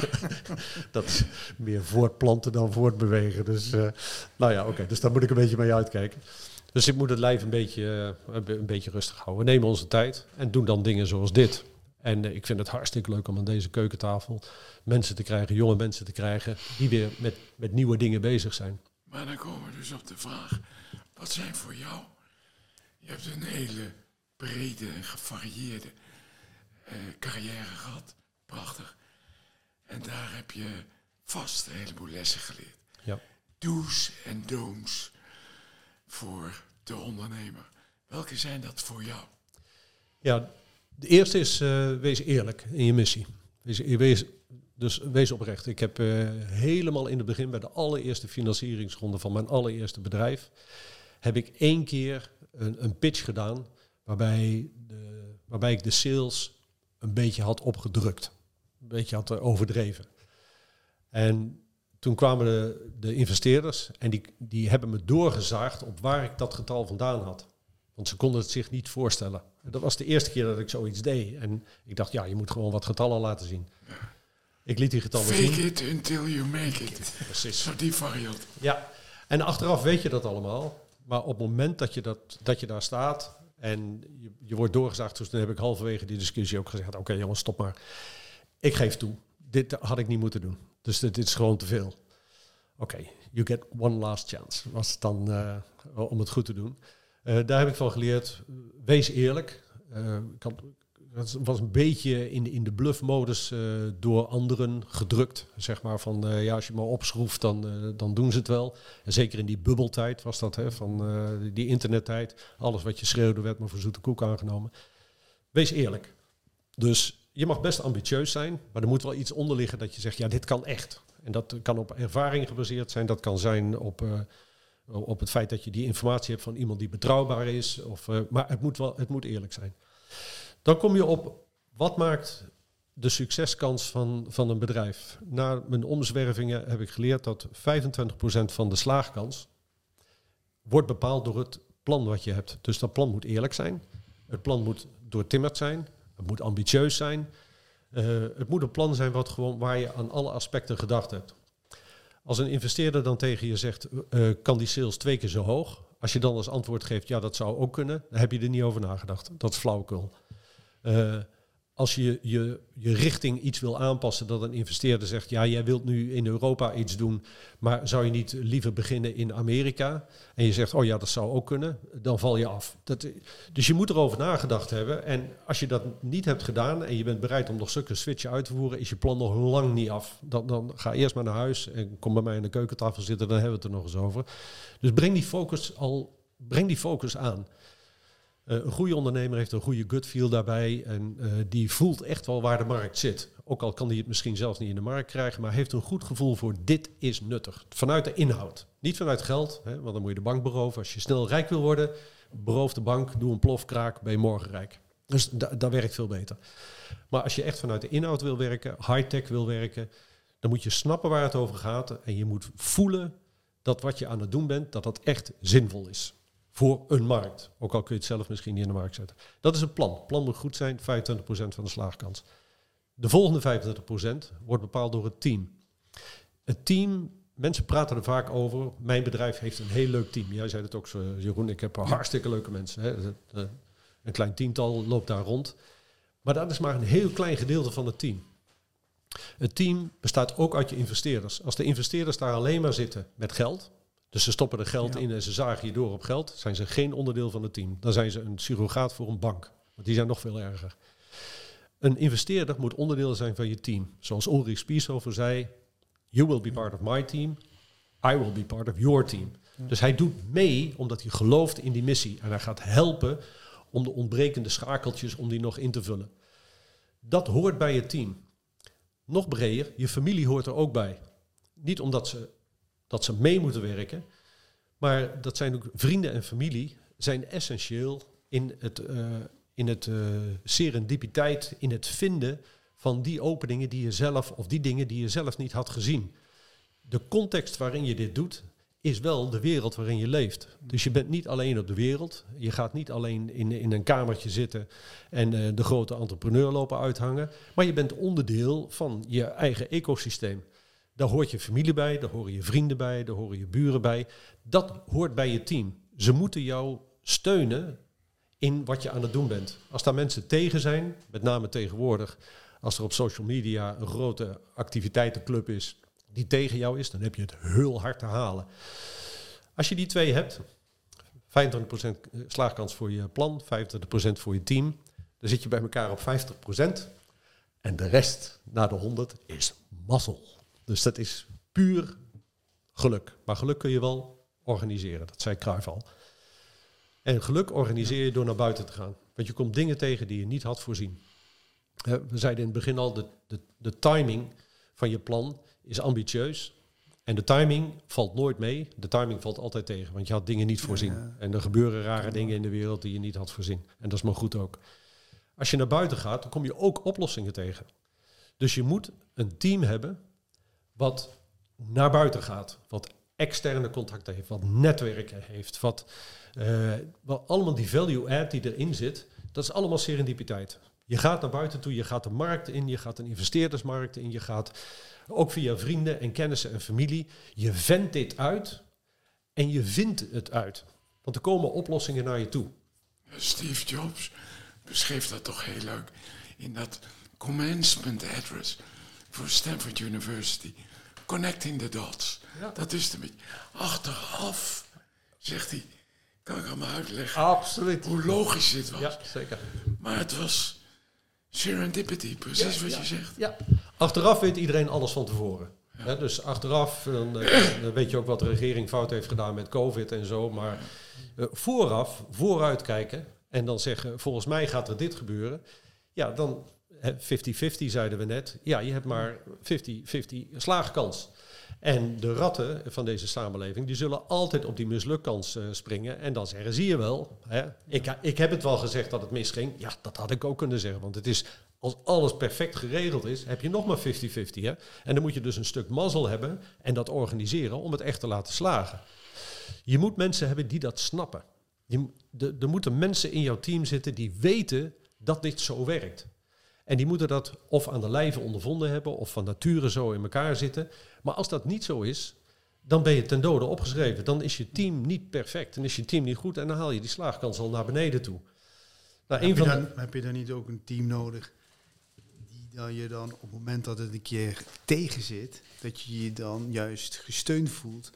[SPEAKER 2] dat is meer voortplanten dan voortbewegen. Dus, nou ja, oké. Dus daar moet ik een beetje mee uitkijken. Dus ik moet het lijf een beetje, eh, een be- een beetje rustig houden. We nemen onze tijd en doen dan dingen zoals dit. En eh, ik vind het hartstikke leuk om aan deze keukentafel mensen te krijgen, jonge mensen te krijgen, die weer met, met nieuwe dingen bezig zijn.
[SPEAKER 1] Maar dan komen we dus op de vraag, wat zijn voor jou? Je hebt een hele brede en gevarieerde eh, carrière gehad. Prachtig. En daar heb je vast een heleboel lessen geleerd.
[SPEAKER 2] Ja.
[SPEAKER 1] Do's en don'ts voor de ondernemer. Welke zijn dat voor jou?
[SPEAKER 2] Ja, de eerste is eh, wees eerlijk in je missie. Wees, wees, dus wees oprecht. Ik heb eh, helemaal in het begin bij de allereerste financieringsronde van mijn allereerste bedrijf, heb ik één keer een, een pitch gedaan waarbij, de, waarbij ik de sales een beetje had opgedrukt. Een beetje had eh, overdreven. En toen kwamen de, de investeerders en die, die hebben me doorgezaagd op waar ik dat getal vandaan had. Want ze konden het zich niet voorstellen. Dat was de eerste keer dat ik zoiets deed. En ik dacht, ja, je moet gewoon wat getallen laten zien. Ik liet die getallen
[SPEAKER 1] Fake
[SPEAKER 2] zien.
[SPEAKER 1] it until you make it.
[SPEAKER 2] Precies.
[SPEAKER 1] Zo die variant.
[SPEAKER 2] Ja, en achteraf weet je dat allemaal. Maar op het moment dat je, dat, dat je daar staat en je, je wordt doorgezaagd, dus toen heb ik halverwege die discussie ook gezegd, oké jongens, stop maar. Ik geef toe, dit had ik niet moeten doen. Dus dit, is gewoon te veel. Oké, you get one last chance, was het dan eh, om het goed te doen. Eh, daar heb ik van geleerd, wees eerlijk. Eh, ik was een beetje in, in de bluffmodus door anderen gedrukt. Zeg maar van, ja, als je maar opschroeft, dan, dan doen ze het wel. En zeker in die bubbeltijd was dat, hè, van die internettijd. Alles wat je schreeuwde werd maar voor zoete koek aangenomen. Wees eerlijk. Dus je mag best ambitieus zijn, maar er moet wel iets onder liggen dat je zegt, ja, dit kan echt. En dat kan op ervaring gebaseerd zijn. Dat kan zijn op, eh, op het feit dat je die informatie hebt van iemand die betrouwbaar is. Of, eh, maar het moet, wel, het moet eerlijk zijn. Dan kom je op wat maakt de succeskans van, van een bedrijf. Na mijn omzwervingen heb ik geleerd dat 25% van de slaagkans wordt bepaald door het plan wat je hebt. Dus dat plan moet eerlijk zijn. Het plan moet doortimmerd zijn. Het moet ambitieus zijn. Eh, het moet een plan zijn wat gewoon, waar je aan alle aspecten gedacht hebt. Als een investeerder dan tegen je zegt, eh, kan die sales twee keer zo hoog? Als je dan als antwoord geeft, ja, dat zou ook kunnen, dan heb je er niet over nagedacht. Dat is flauwekul. Eh, als je, je je richting iets wil aanpassen, dat een investeerder zegt, ja, jij wilt nu in Europa iets doen, maar zou je niet liever beginnen in Amerika? En je zegt, oh ja, dat zou ook kunnen, dan val je af. Dat, dus je moet erover nagedacht hebben. En als je dat niet hebt gedaan en je bent bereid om nog zulke switchen uit te voeren, is je plan nog lang niet af. Dan, dan ga eerst maar naar huis en kom bij mij aan de keukentafel zitten, dan hebben we het er nog eens over. Dus breng die focus al, breng die focus aan. Uh, een goede ondernemer heeft een goede gut feel daarbij en uh, die voelt echt wel waar de markt zit. Ook al kan hij het misschien zelfs niet in de markt krijgen, maar heeft een goed gevoel voor dit is nuttig. Vanuit de inhoud. Niet vanuit geld, hè, want dan moet je de bank beroven. Als je snel rijk wil worden, beroof de bank, doe een plofkraak, ben je morgen rijk. Dus da dat werkt veel beter. Maar als je echt vanuit de inhoud wil werken, high-tech wil werken, dan moet je snappen waar het over gaat. En je moet voelen dat wat je aan het doen bent, dat dat echt zinvol is voor een markt. Ook al kun je het zelf misschien niet in de markt zetten. Dat is een plan. Het plan moet goed zijn, 25% van de slaagkans. De volgende 25% wordt bepaald door het team. Het team, mensen praten er vaak over. Mijn bedrijf heeft een heel leuk team. Jij zei het ook zo, Jeroen. Ik heb hartstikke leuke mensen. Hè. Een klein tiental loopt daar rond. Maar dat is maar een heel klein gedeelte van het team. Het team bestaat ook uit je investeerders. Als de investeerders daar alleen maar zitten met geld, dus ze stoppen er geld ja. in en ze zagen je door op geld. Zijn ze geen onderdeel van het team. Dan zijn ze een surrogaat voor een bank. Want die zijn nog veel erger. Een investeerder moet onderdeel zijn van je team. Zoals Ulrich Spieshofer zei. You will be part of my team. I will be part of your team. Dus hij doet mee omdat hij gelooft in die missie. En hij gaat helpen om de ontbrekende schakeltjes om die nog in te vullen. Dat hoort bij je team. Nog breder, je familie hoort er ook bij. Niet omdat ze dat ze mee moeten werken. Maar dat zijn ook vrienden en familie zijn essentieel in het, uh, in het uh, serendipiteit, in het vinden van die openingen die je zelf, of die dingen die je zelf niet had gezien. De context waarin je dit doet, is wel de wereld waarin je leeft. Dus je bent niet alleen op de wereld. Je gaat niet alleen in, in een kamertje zitten en uh, de grote entrepreneur lopen uithangen. Maar je bent onderdeel van je eigen ecosysteem. Daar hoort je familie bij, daar horen je vrienden bij, daar horen je buren bij. Dat hoort bij je team. ze moeten jou steunen in wat je aan het doen bent. Als daar mensen tegen zijn, met name tegenwoordig, als er op social media een grote activiteitenclub is die tegen jou is, dan heb je het heel hard te halen. Als je die twee hebt, 25% slaagkans voor je plan, 25% voor je team, dan zit je bij elkaar op 50%. En de rest, na de 100, is mazzel. Dus dat is puur geluk. Maar geluk kun je wel organiseren, dat zei Cruijff al. En geluk organiseer je door naar buiten te gaan. Want je komt dingen tegen die je niet had voorzien. We zeiden in het begin al, de, de, de timing van je plan is ambitieus. En de timing valt nooit mee. De timing valt altijd tegen, want je had dingen niet voorzien.
[SPEAKER 3] ja.
[SPEAKER 2] En er gebeuren rare dingen in de wereld die je niet had voorzien. En dat is maar goed ook. Als je naar buiten gaat, dan kom je ook oplossingen tegen. Dus je moet een team hebben wat naar buiten gaat, wat externe contacten heeft, wat netwerken heeft, wat, eh, wat allemaal die value add die erin zit, dat is allemaal serendipiteit. Je gaat naar buiten toe, je gaat de markt in, je gaat een investeerdersmarkt in, je gaat ook via vrienden en kennissen en familie. Je vendt dit uit en je vindt het uit. Want er komen oplossingen naar je toe.
[SPEAKER 1] Steve Jobs beschreef dat toch heel leuk in dat commencement address voor Stanford University. Connecting the dots.
[SPEAKER 2] Ja.
[SPEAKER 1] Dat is het een beetje. Achteraf, zegt hij, kan ik allemaal uitleggen
[SPEAKER 2] Absoluut.
[SPEAKER 1] hoe logisch dit was.
[SPEAKER 2] Ja, zeker.
[SPEAKER 1] Maar het was serendipity, precies
[SPEAKER 2] Ja,
[SPEAKER 1] wat
[SPEAKER 2] ja.
[SPEAKER 1] je zegt.
[SPEAKER 2] Ja. Achteraf weet iedereen alles van tevoren. Dus achteraf dan, eh, dan weet je ook wat de regering fout heeft gedaan met COVID en zo. Maar eh, vooraf, vooruitkijken en dan zeggen, volgens mij gaat er dit gebeuren. Ja, dan 50-50 zeiden we net. Ja, je hebt maar 50-50 slaagkans. En de ratten van deze samenleving, die zullen altijd op die mislukkans eh, springen. En dan zeggen, zie je wel, hè, ik, ik heb het wel gezegd dat het misging. Ja, dat had ik ook kunnen zeggen, want het is, als alles perfect geregeld is, heb je nog maar 50-50. Hè? En dan moet je dus een stuk mazzel hebben en dat organiseren om het echt te laten slagen. Je moet mensen hebben die dat snappen. Je, er moeten mensen in jouw team zitten die weten dat dit zo werkt. En die moeten dat of aan de lijve ondervonden hebben of van nature zo in elkaar zitten. Maar als dat niet zo is, dan ben je ten dode opgeschreven. Dan is je team niet perfect. Dan is je team niet goed en dan haal je die slaagkans al naar beneden toe. Nou,
[SPEAKER 3] Heb je,
[SPEAKER 2] van
[SPEAKER 3] dan, heb je dan niet ook een team nodig die dan je dan op het moment dat het een keer tegen zit, dat je je dan juist gesteund voelt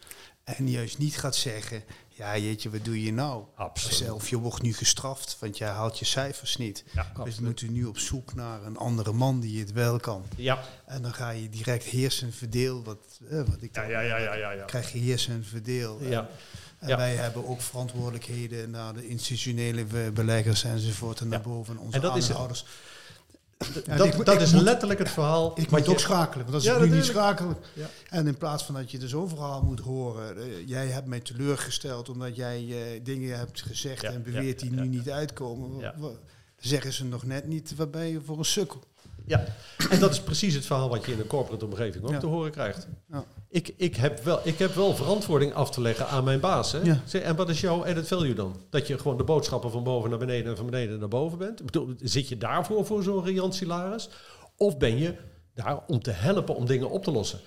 [SPEAKER 3] en juist niet gaat zeggen, ja jeetje, wat doe je nou?
[SPEAKER 2] Absoluut.
[SPEAKER 3] Of je wordt nu gestraft, want jij haalt je cijfers niet.
[SPEAKER 2] Ja,
[SPEAKER 3] dus moet je nu op zoek naar een andere man die het wel kan.
[SPEAKER 2] Ja,
[SPEAKER 3] En dan ga je direct heersen verdeel, wat, eh, wat ik
[SPEAKER 2] ja,
[SPEAKER 3] dan
[SPEAKER 2] ja, ja, ja, ja. ja.
[SPEAKER 3] krijg je heersen verdeel.
[SPEAKER 2] ja.
[SPEAKER 3] En
[SPEAKER 2] Ja.
[SPEAKER 3] wij hebben ook verantwoordelijkheden naar de institutionele be- beleggers enzovoort en
[SPEAKER 2] Ja.
[SPEAKER 3] daarboven onze
[SPEAKER 2] En dat is het.
[SPEAKER 3] Ja,
[SPEAKER 2] dat
[SPEAKER 3] ik
[SPEAKER 2] dat
[SPEAKER 3] ik
[SPEAKER 2] is
[SPEAKER 3] moet-
[SPEAKER 2] letterlijk het verhaal.
[SPEAKER 3] Ik moet ook schakelen, want
[SPEAKER 2] Ja,
[SPEAKER 3] ik nu niet
[SPEAKER 2] natuurlijk.
[SPEAKER 3] schakel...
[SPEAKER 2] Ja.
[SPEAKER 3] En in plaats van dat je dus zo'n verhaal moet horen... eh, jij hebt mij teleurgesteld omdat jij eh, dingen hebt gezegd
[SPEAKER 2] Ja,
[SPEAKER 3] en beweert
[SPEAKER 2] ja,
[SPEAKER 3] die
[SPEAKER 2] ja,
[SPEAKER 3] nu
[SPEAKER 2] ja.
[SPEAKER 3] niet uitkomen. Zeggen ze nog net niet, waar ben je voor een sukkel?
[SPEAKER 2] Ja, en dat is precies het verhaal wat je in een corporate omgeving ook
[SPEAKER 3] Ja.
[SPEAKER 2] te horen krijgt.
[SPEAKER 3] Ja.
[SPEAKER 2] Ik, ik, heb wel, ik heb wel verantwoording af te leggen aan mijn baas. Hè?
[SPEAKER 3] Ja.
[SPEAKER 2] Zeg, En wat is jouw added value dan? Dat je gewoon de boodschappen van boven naar beneden en van beneden naar boven bent? Zit je daarvoor voor zo'n riant salaris? Of ben je daar om te helpen om dingen op te lossen?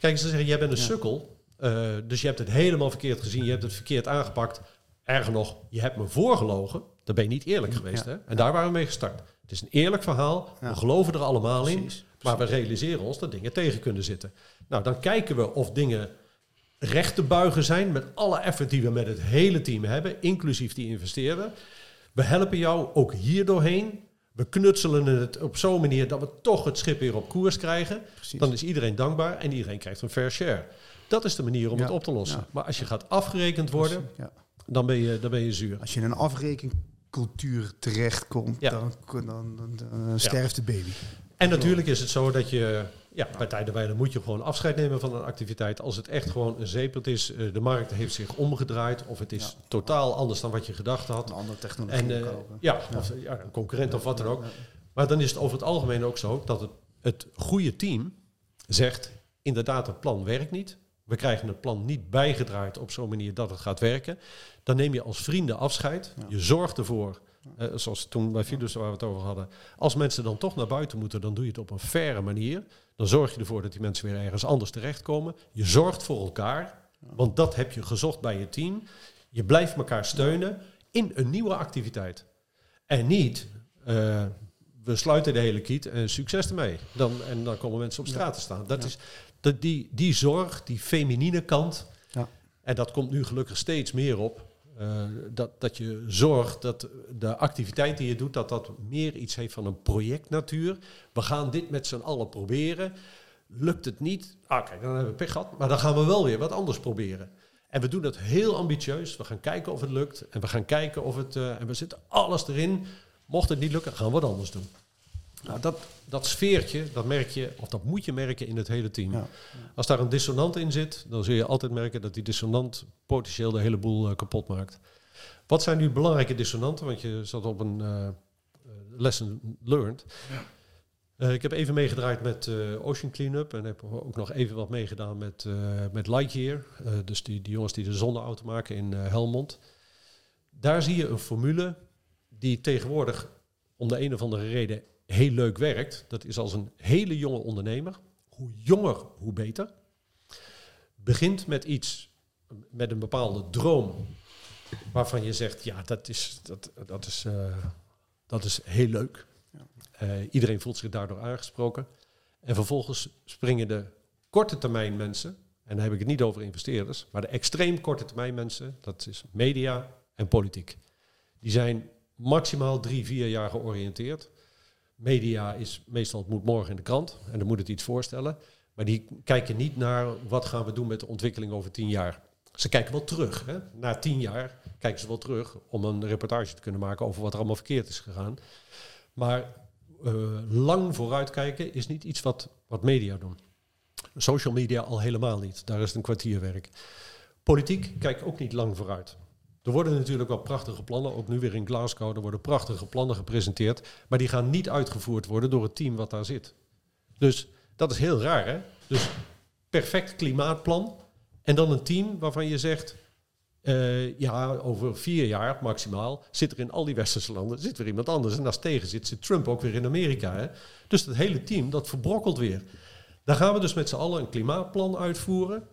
[SPEAKER 2] Kijk, ze zeggen, jij bent een sukkel. eh, dus je hebt het helemaal verkeerd gezien. Je hebt het verkeerd aangepakt. Erger nog, je hebt me voorgelogen. Dan ben je niet eerlijk geweest. Hè? En daar waren we mee gestart. Het is een eerlijk verhaal.
[SPEAKER 3] Ja.
[SPEAKER 2] We geloven er allemaal in.
[SPEAKER 3] Precies,
[SPEAKER 2] Maar we realiseren ons dat dingen tegen kunnen zitten. Nou, dan kijken we of dingen recht te buigen zijn met alle effort die we met het hele team hebben, inclusief die investeren. We helpen jou ook hier doorheen. We knutselen het op zo'n manier dat we toch het schip weer op koers krijgen.
[SPEAKER 3] Precies.
[SPEAKER 2] Dan is iedereen dankbaar en iedereen krijgt een fair share. Dat is de manier om
[SPEAKER 3] Ja,
[SPEAKER 2] het op te lossen.
[SPEAKER 3] ja.
[SPEAKER 2] Maar als je gaat afgerekend worden,
[SPEAKER 3] Ja.
[SPEAKER 2] dan ben je, dan ben je zuur.
[SPEAKER 3] Als je een afrekencultuur terechtkomt,
[SPEAKER 2] Ja.
[SPEAKER 3] dan, dan, dan, dan sterft de baby.
[SPEAKER 2] En natuurlijk is het zo dat je, ja, bij tijden moet je gewoon afscheid nemen van een activiteit. Als het echt gewoon een zeepert is, eh, de markt heeft zich omgedraaid of het is
[SPEAKER 3] Ja.
[SPEAKER 2] totaal anders dan wat je gedacht had.
[SPEAKER 3] Een andere technologie
[SPEAKER 2] En eh,
[SPEAKER 3] kopen.
[SPEAKER 2] ja, Of, ja, een concurrent of wat dan ook. Maar dan is het over het algemeen ook zo dat het, het goede team zegt, inderdaad, het plan werkt niet. We krijgen het plan niet bijgedraaid op zo'n manier dat het gaat werken. Dan neem je als vrienden afscheid.
[SPEAKER 3] Ja.
[SPEAKER 2] Je zorgt ervoor, eh, zoals toen bij Philips waar we het over hadden. Als mensen dan toch naar buiten moeten, dan doe je het op een faire manier. Dan zorg je ervoor dat die mensen weer ergens anders terechtkomen. Je zorgt voor elkaar, want dat heb je gezocht bij je team. Je blijft elkaar steunen in een nieuwe activiteit. En niet, eh, we sluiten de hele kiet en succes ermee. Dan, en dan komen mensen op straat te staan. Dat is dat die, die zorg, die feminine kant.
[SPEAKER 3] Ja.
[SPEAKER 2] En dat komt nu gelukkig steeds meer op. eh, dat, dat je zorgt dat de activiteit die je doet, dat dat meer iets heeft van een projectnatuur. We gaan dit met z'n allen proberen. Lukt het niet? Ah, kijk, dan hebben we pech gehad. Maar dan gaan we wel weer wat anders proberen. En we doen dat heel ambitieus. We gaan kijken of het lukt. En we gaan kijken of het. eh, en we zetten alles erin. Mocht het niet lukken, gaan we wat anders doen. Nou, dat, dat sfeertje, dat merk je, of dat moet je merken in het hele team.
[SPEAKER 3] Ja.
[SPEAKER 2] Als daar een dissonant in zit, dan zul je altijd merken dat die dissonant potentieel de hele boel eh, kapot maakt. Wat zijn nu belangrijke dissonanten? Want je zat op een eh, eh, lesson learned.
[SPEAKER 1] Ja.
[SPEAKER 2] Eh, ik heb even meegedraaid met eh, Ocean Cleanup en heb ook nog even wat meegedaan met, eh, met Lightyear. Eh, dus die, die jongens die de zonneauto maken in eh, Helmond. Daar zie je een formule die tegenwoordig om de een of andere reden heel leuk werkt. Dat is als een hele jonge ondernemer. Hoe jonger, hoe beter. Begint met iets, met een bepaalde droom, waarvan je zegt, ja, dat is, dat, dat is, eh, dat is heel leuk. Eh, iedereen voelt zich daardoor aangesproken. En vervolgens springen de korte termijn mensen, en dan heb ik het niet over investeerders, maar de extreem korte termijn mensen, dat is media en politiek. Die zijn maximaal drie, vier jaar georiënteerd. Media is meestal, het moet morgen in de krant en dan moet het iets voorstellen. Maar die kijken niet naar wat gaan we doen met de ontwikkeling over tien jaar. Ze kijken wel terug. Hè? Na tien jaar kijken ze wel terug om een reportage te kunnen maken over wat er allemaal verkeerd is gegaan. Maar eh, lang vooruitkijken is niet iets wat, wat media doen. Social media al helemaal niet. Daar is het een kwartierwerk. Politiek kijkt ook niet lang vooruit. Er worden natuurlijk wel prachtige plannen, ook nu weer in Glasgow, er worden prachtige plannen gepresenteerd, maar die gaan niet uitgevoerd worden door het team wat daar zit. Dus dat is heel raar, hè? Dus perfect klimaatplan en dan een team waarvan je zegt, eh, ja, over vier jaar maximaal zit er in al die westerse landen zit weer iemand anders. En als tegen zit, zit Trump ook weer in Amerika. Hè? Dus dat hele team, dat verbrokkelt weer. Dan gaan we dus met z'n allen een klimaatplan uitvoeren.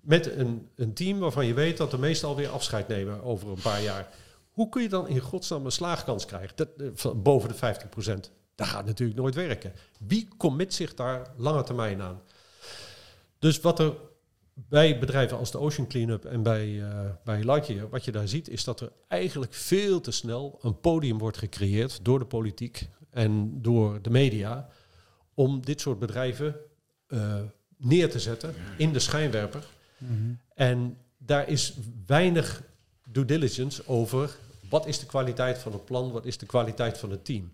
[SPEAKER 2] Met een, een team waarvan je weet dat de meesten alweer afscheid nemen over een paar jaar. Hoe kun je dan in godsnaam een slaagkans krijgen? Dat, eh, boven de 50%. Dat gaat natuurlijk nooit werken. Wie commit zich daar lange termijn aan? Dus wat er bij bedrijven als de Ocean Cleanup en bij, eh bij Lightyear, wat je daar ziet, is dat er eigenlijk veel te snel een podium wordt gecreëerd door de politiek en door de media om dit soort bedrijven eh, neer te zetten in de schijnwerper. En daar is weinig due diligence over wat is de kwaliteit van het plan, wat is de kwaliteit van het team.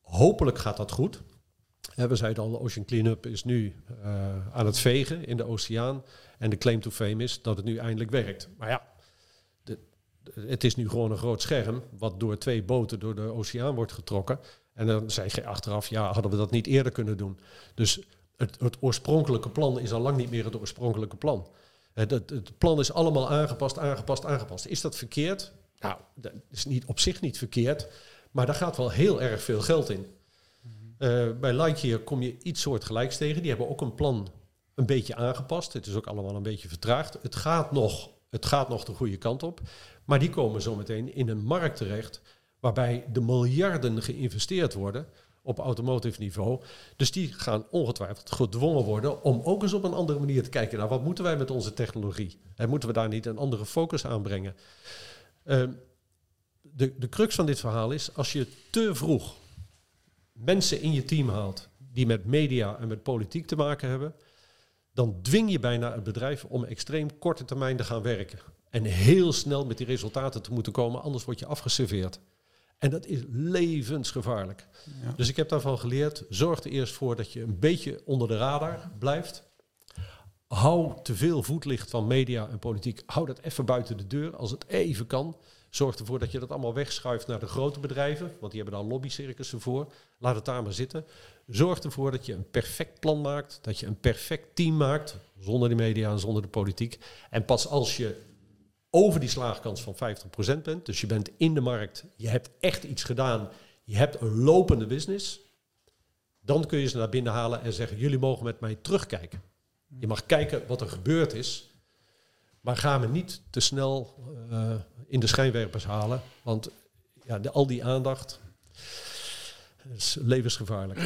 [SPEAKER 2] Hopelijk gaat dat goed. We zeiden al, Ocean Cleanup is nu eh, aan het vegen in de oceaan. En de claim to fame is dat het nu eindelijk werkt. Maar ja, de- het is nu gewoon een groot scherm... wat door twee boten door de oceaan wordt getrokken. En dan zeg je achteraf, ja, hadden we dat niet eerder kunnen doen. Dus het, het oorspronkelijke plan is al lang niet meer het oorspronkelijke plan. Het, het, het plan is allemaal aangepast, aangepast, aangepast. Is dat verkeerd? Nou, dat is niet, op zich niet verkeerd. Maar daar gaat wel heel erg veel geld in. Eh, bij Lightyear kom je iets soortgelijks tegen. Die hebben ook een plan een beetje aangepast. Het is ook allemaal een beetje vertraagd. Het gaat nog, het gaat nog de goede kant op. Maar die komen zometeen in een markt terecht... waarbij de miljarden geïnvesteerd worden op automotive niveau. Dus die gaan ongetwijfeld gedwongen worden om ook eens op een andere manier te kijken naar wat moeten wij met onze technologie. En moeten we daar niet een andere focus aan brengen? Ehm, de, de crux van dit verhaal is, als je te vroeg mensen in je team haalt die met media en met politiek te maken hebben, dan dwing je bijna het bedrijf om extreem korte termijn te gaan werken. En heel snel met die resultaten te moeten komen, anders word je afgeserveerd. En dat is levensgevaarlijk.
[SPEAKER 3] Ja.
[SPEAKER 2] Dus ik heb daarvan geleerd, zorg er eerst voor dat je een beetje onder de radar blijft. Hou te veel voetlicht van media en politiek. Hou dat even buiten de deur als het even kan. Zorg ervoor dat je dat allemaal wegschuift naar de grote bedrijven, want die hebben daar lobbycircussen voor. Laat het daar maar zitten. Zorg ervoor dat je een perfect plan maakt, dat je een perfect team maakt, zonder de media en zonder de politiek. En pas als je over die slaagkans van 50% bent, dus je bent in de markt, je hebt echt iets gedaan, je hebt een lopende business, dan kun je ze naar binnen halen en zeggen, jullie mogen met mij terugkijken. Je mag kijken wat er gebeurd is, maar ga me niet te snel eh, in de schijnwerpers halen. Want ja, al die aandacht is levensgevaarlijk.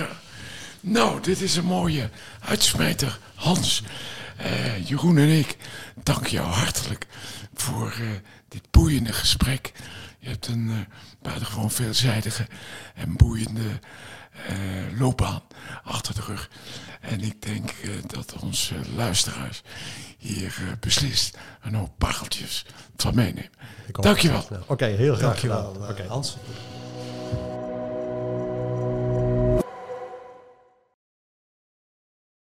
[SPEAKER 1] Nou, dit is een mooie uitsmijter. Hans, eh, Jeroen en ik dank jou hartelijk voor eh, dit boeiende gesprek. Je hebt een uh, buitengewoon veelzijdige en boeiende uh, loopbaan achter de rug. En ik denk uh, dat onze luisteraars hier beslist een hoop pareltjes van meenemen. Dankjewel.
[SPEAKER 2] Oké, okay, heel graag
[SPEAKER 3] Dankjewel,
[SPEAKER 2] gedaan. Okay.
[SPEAKER 3] Hans.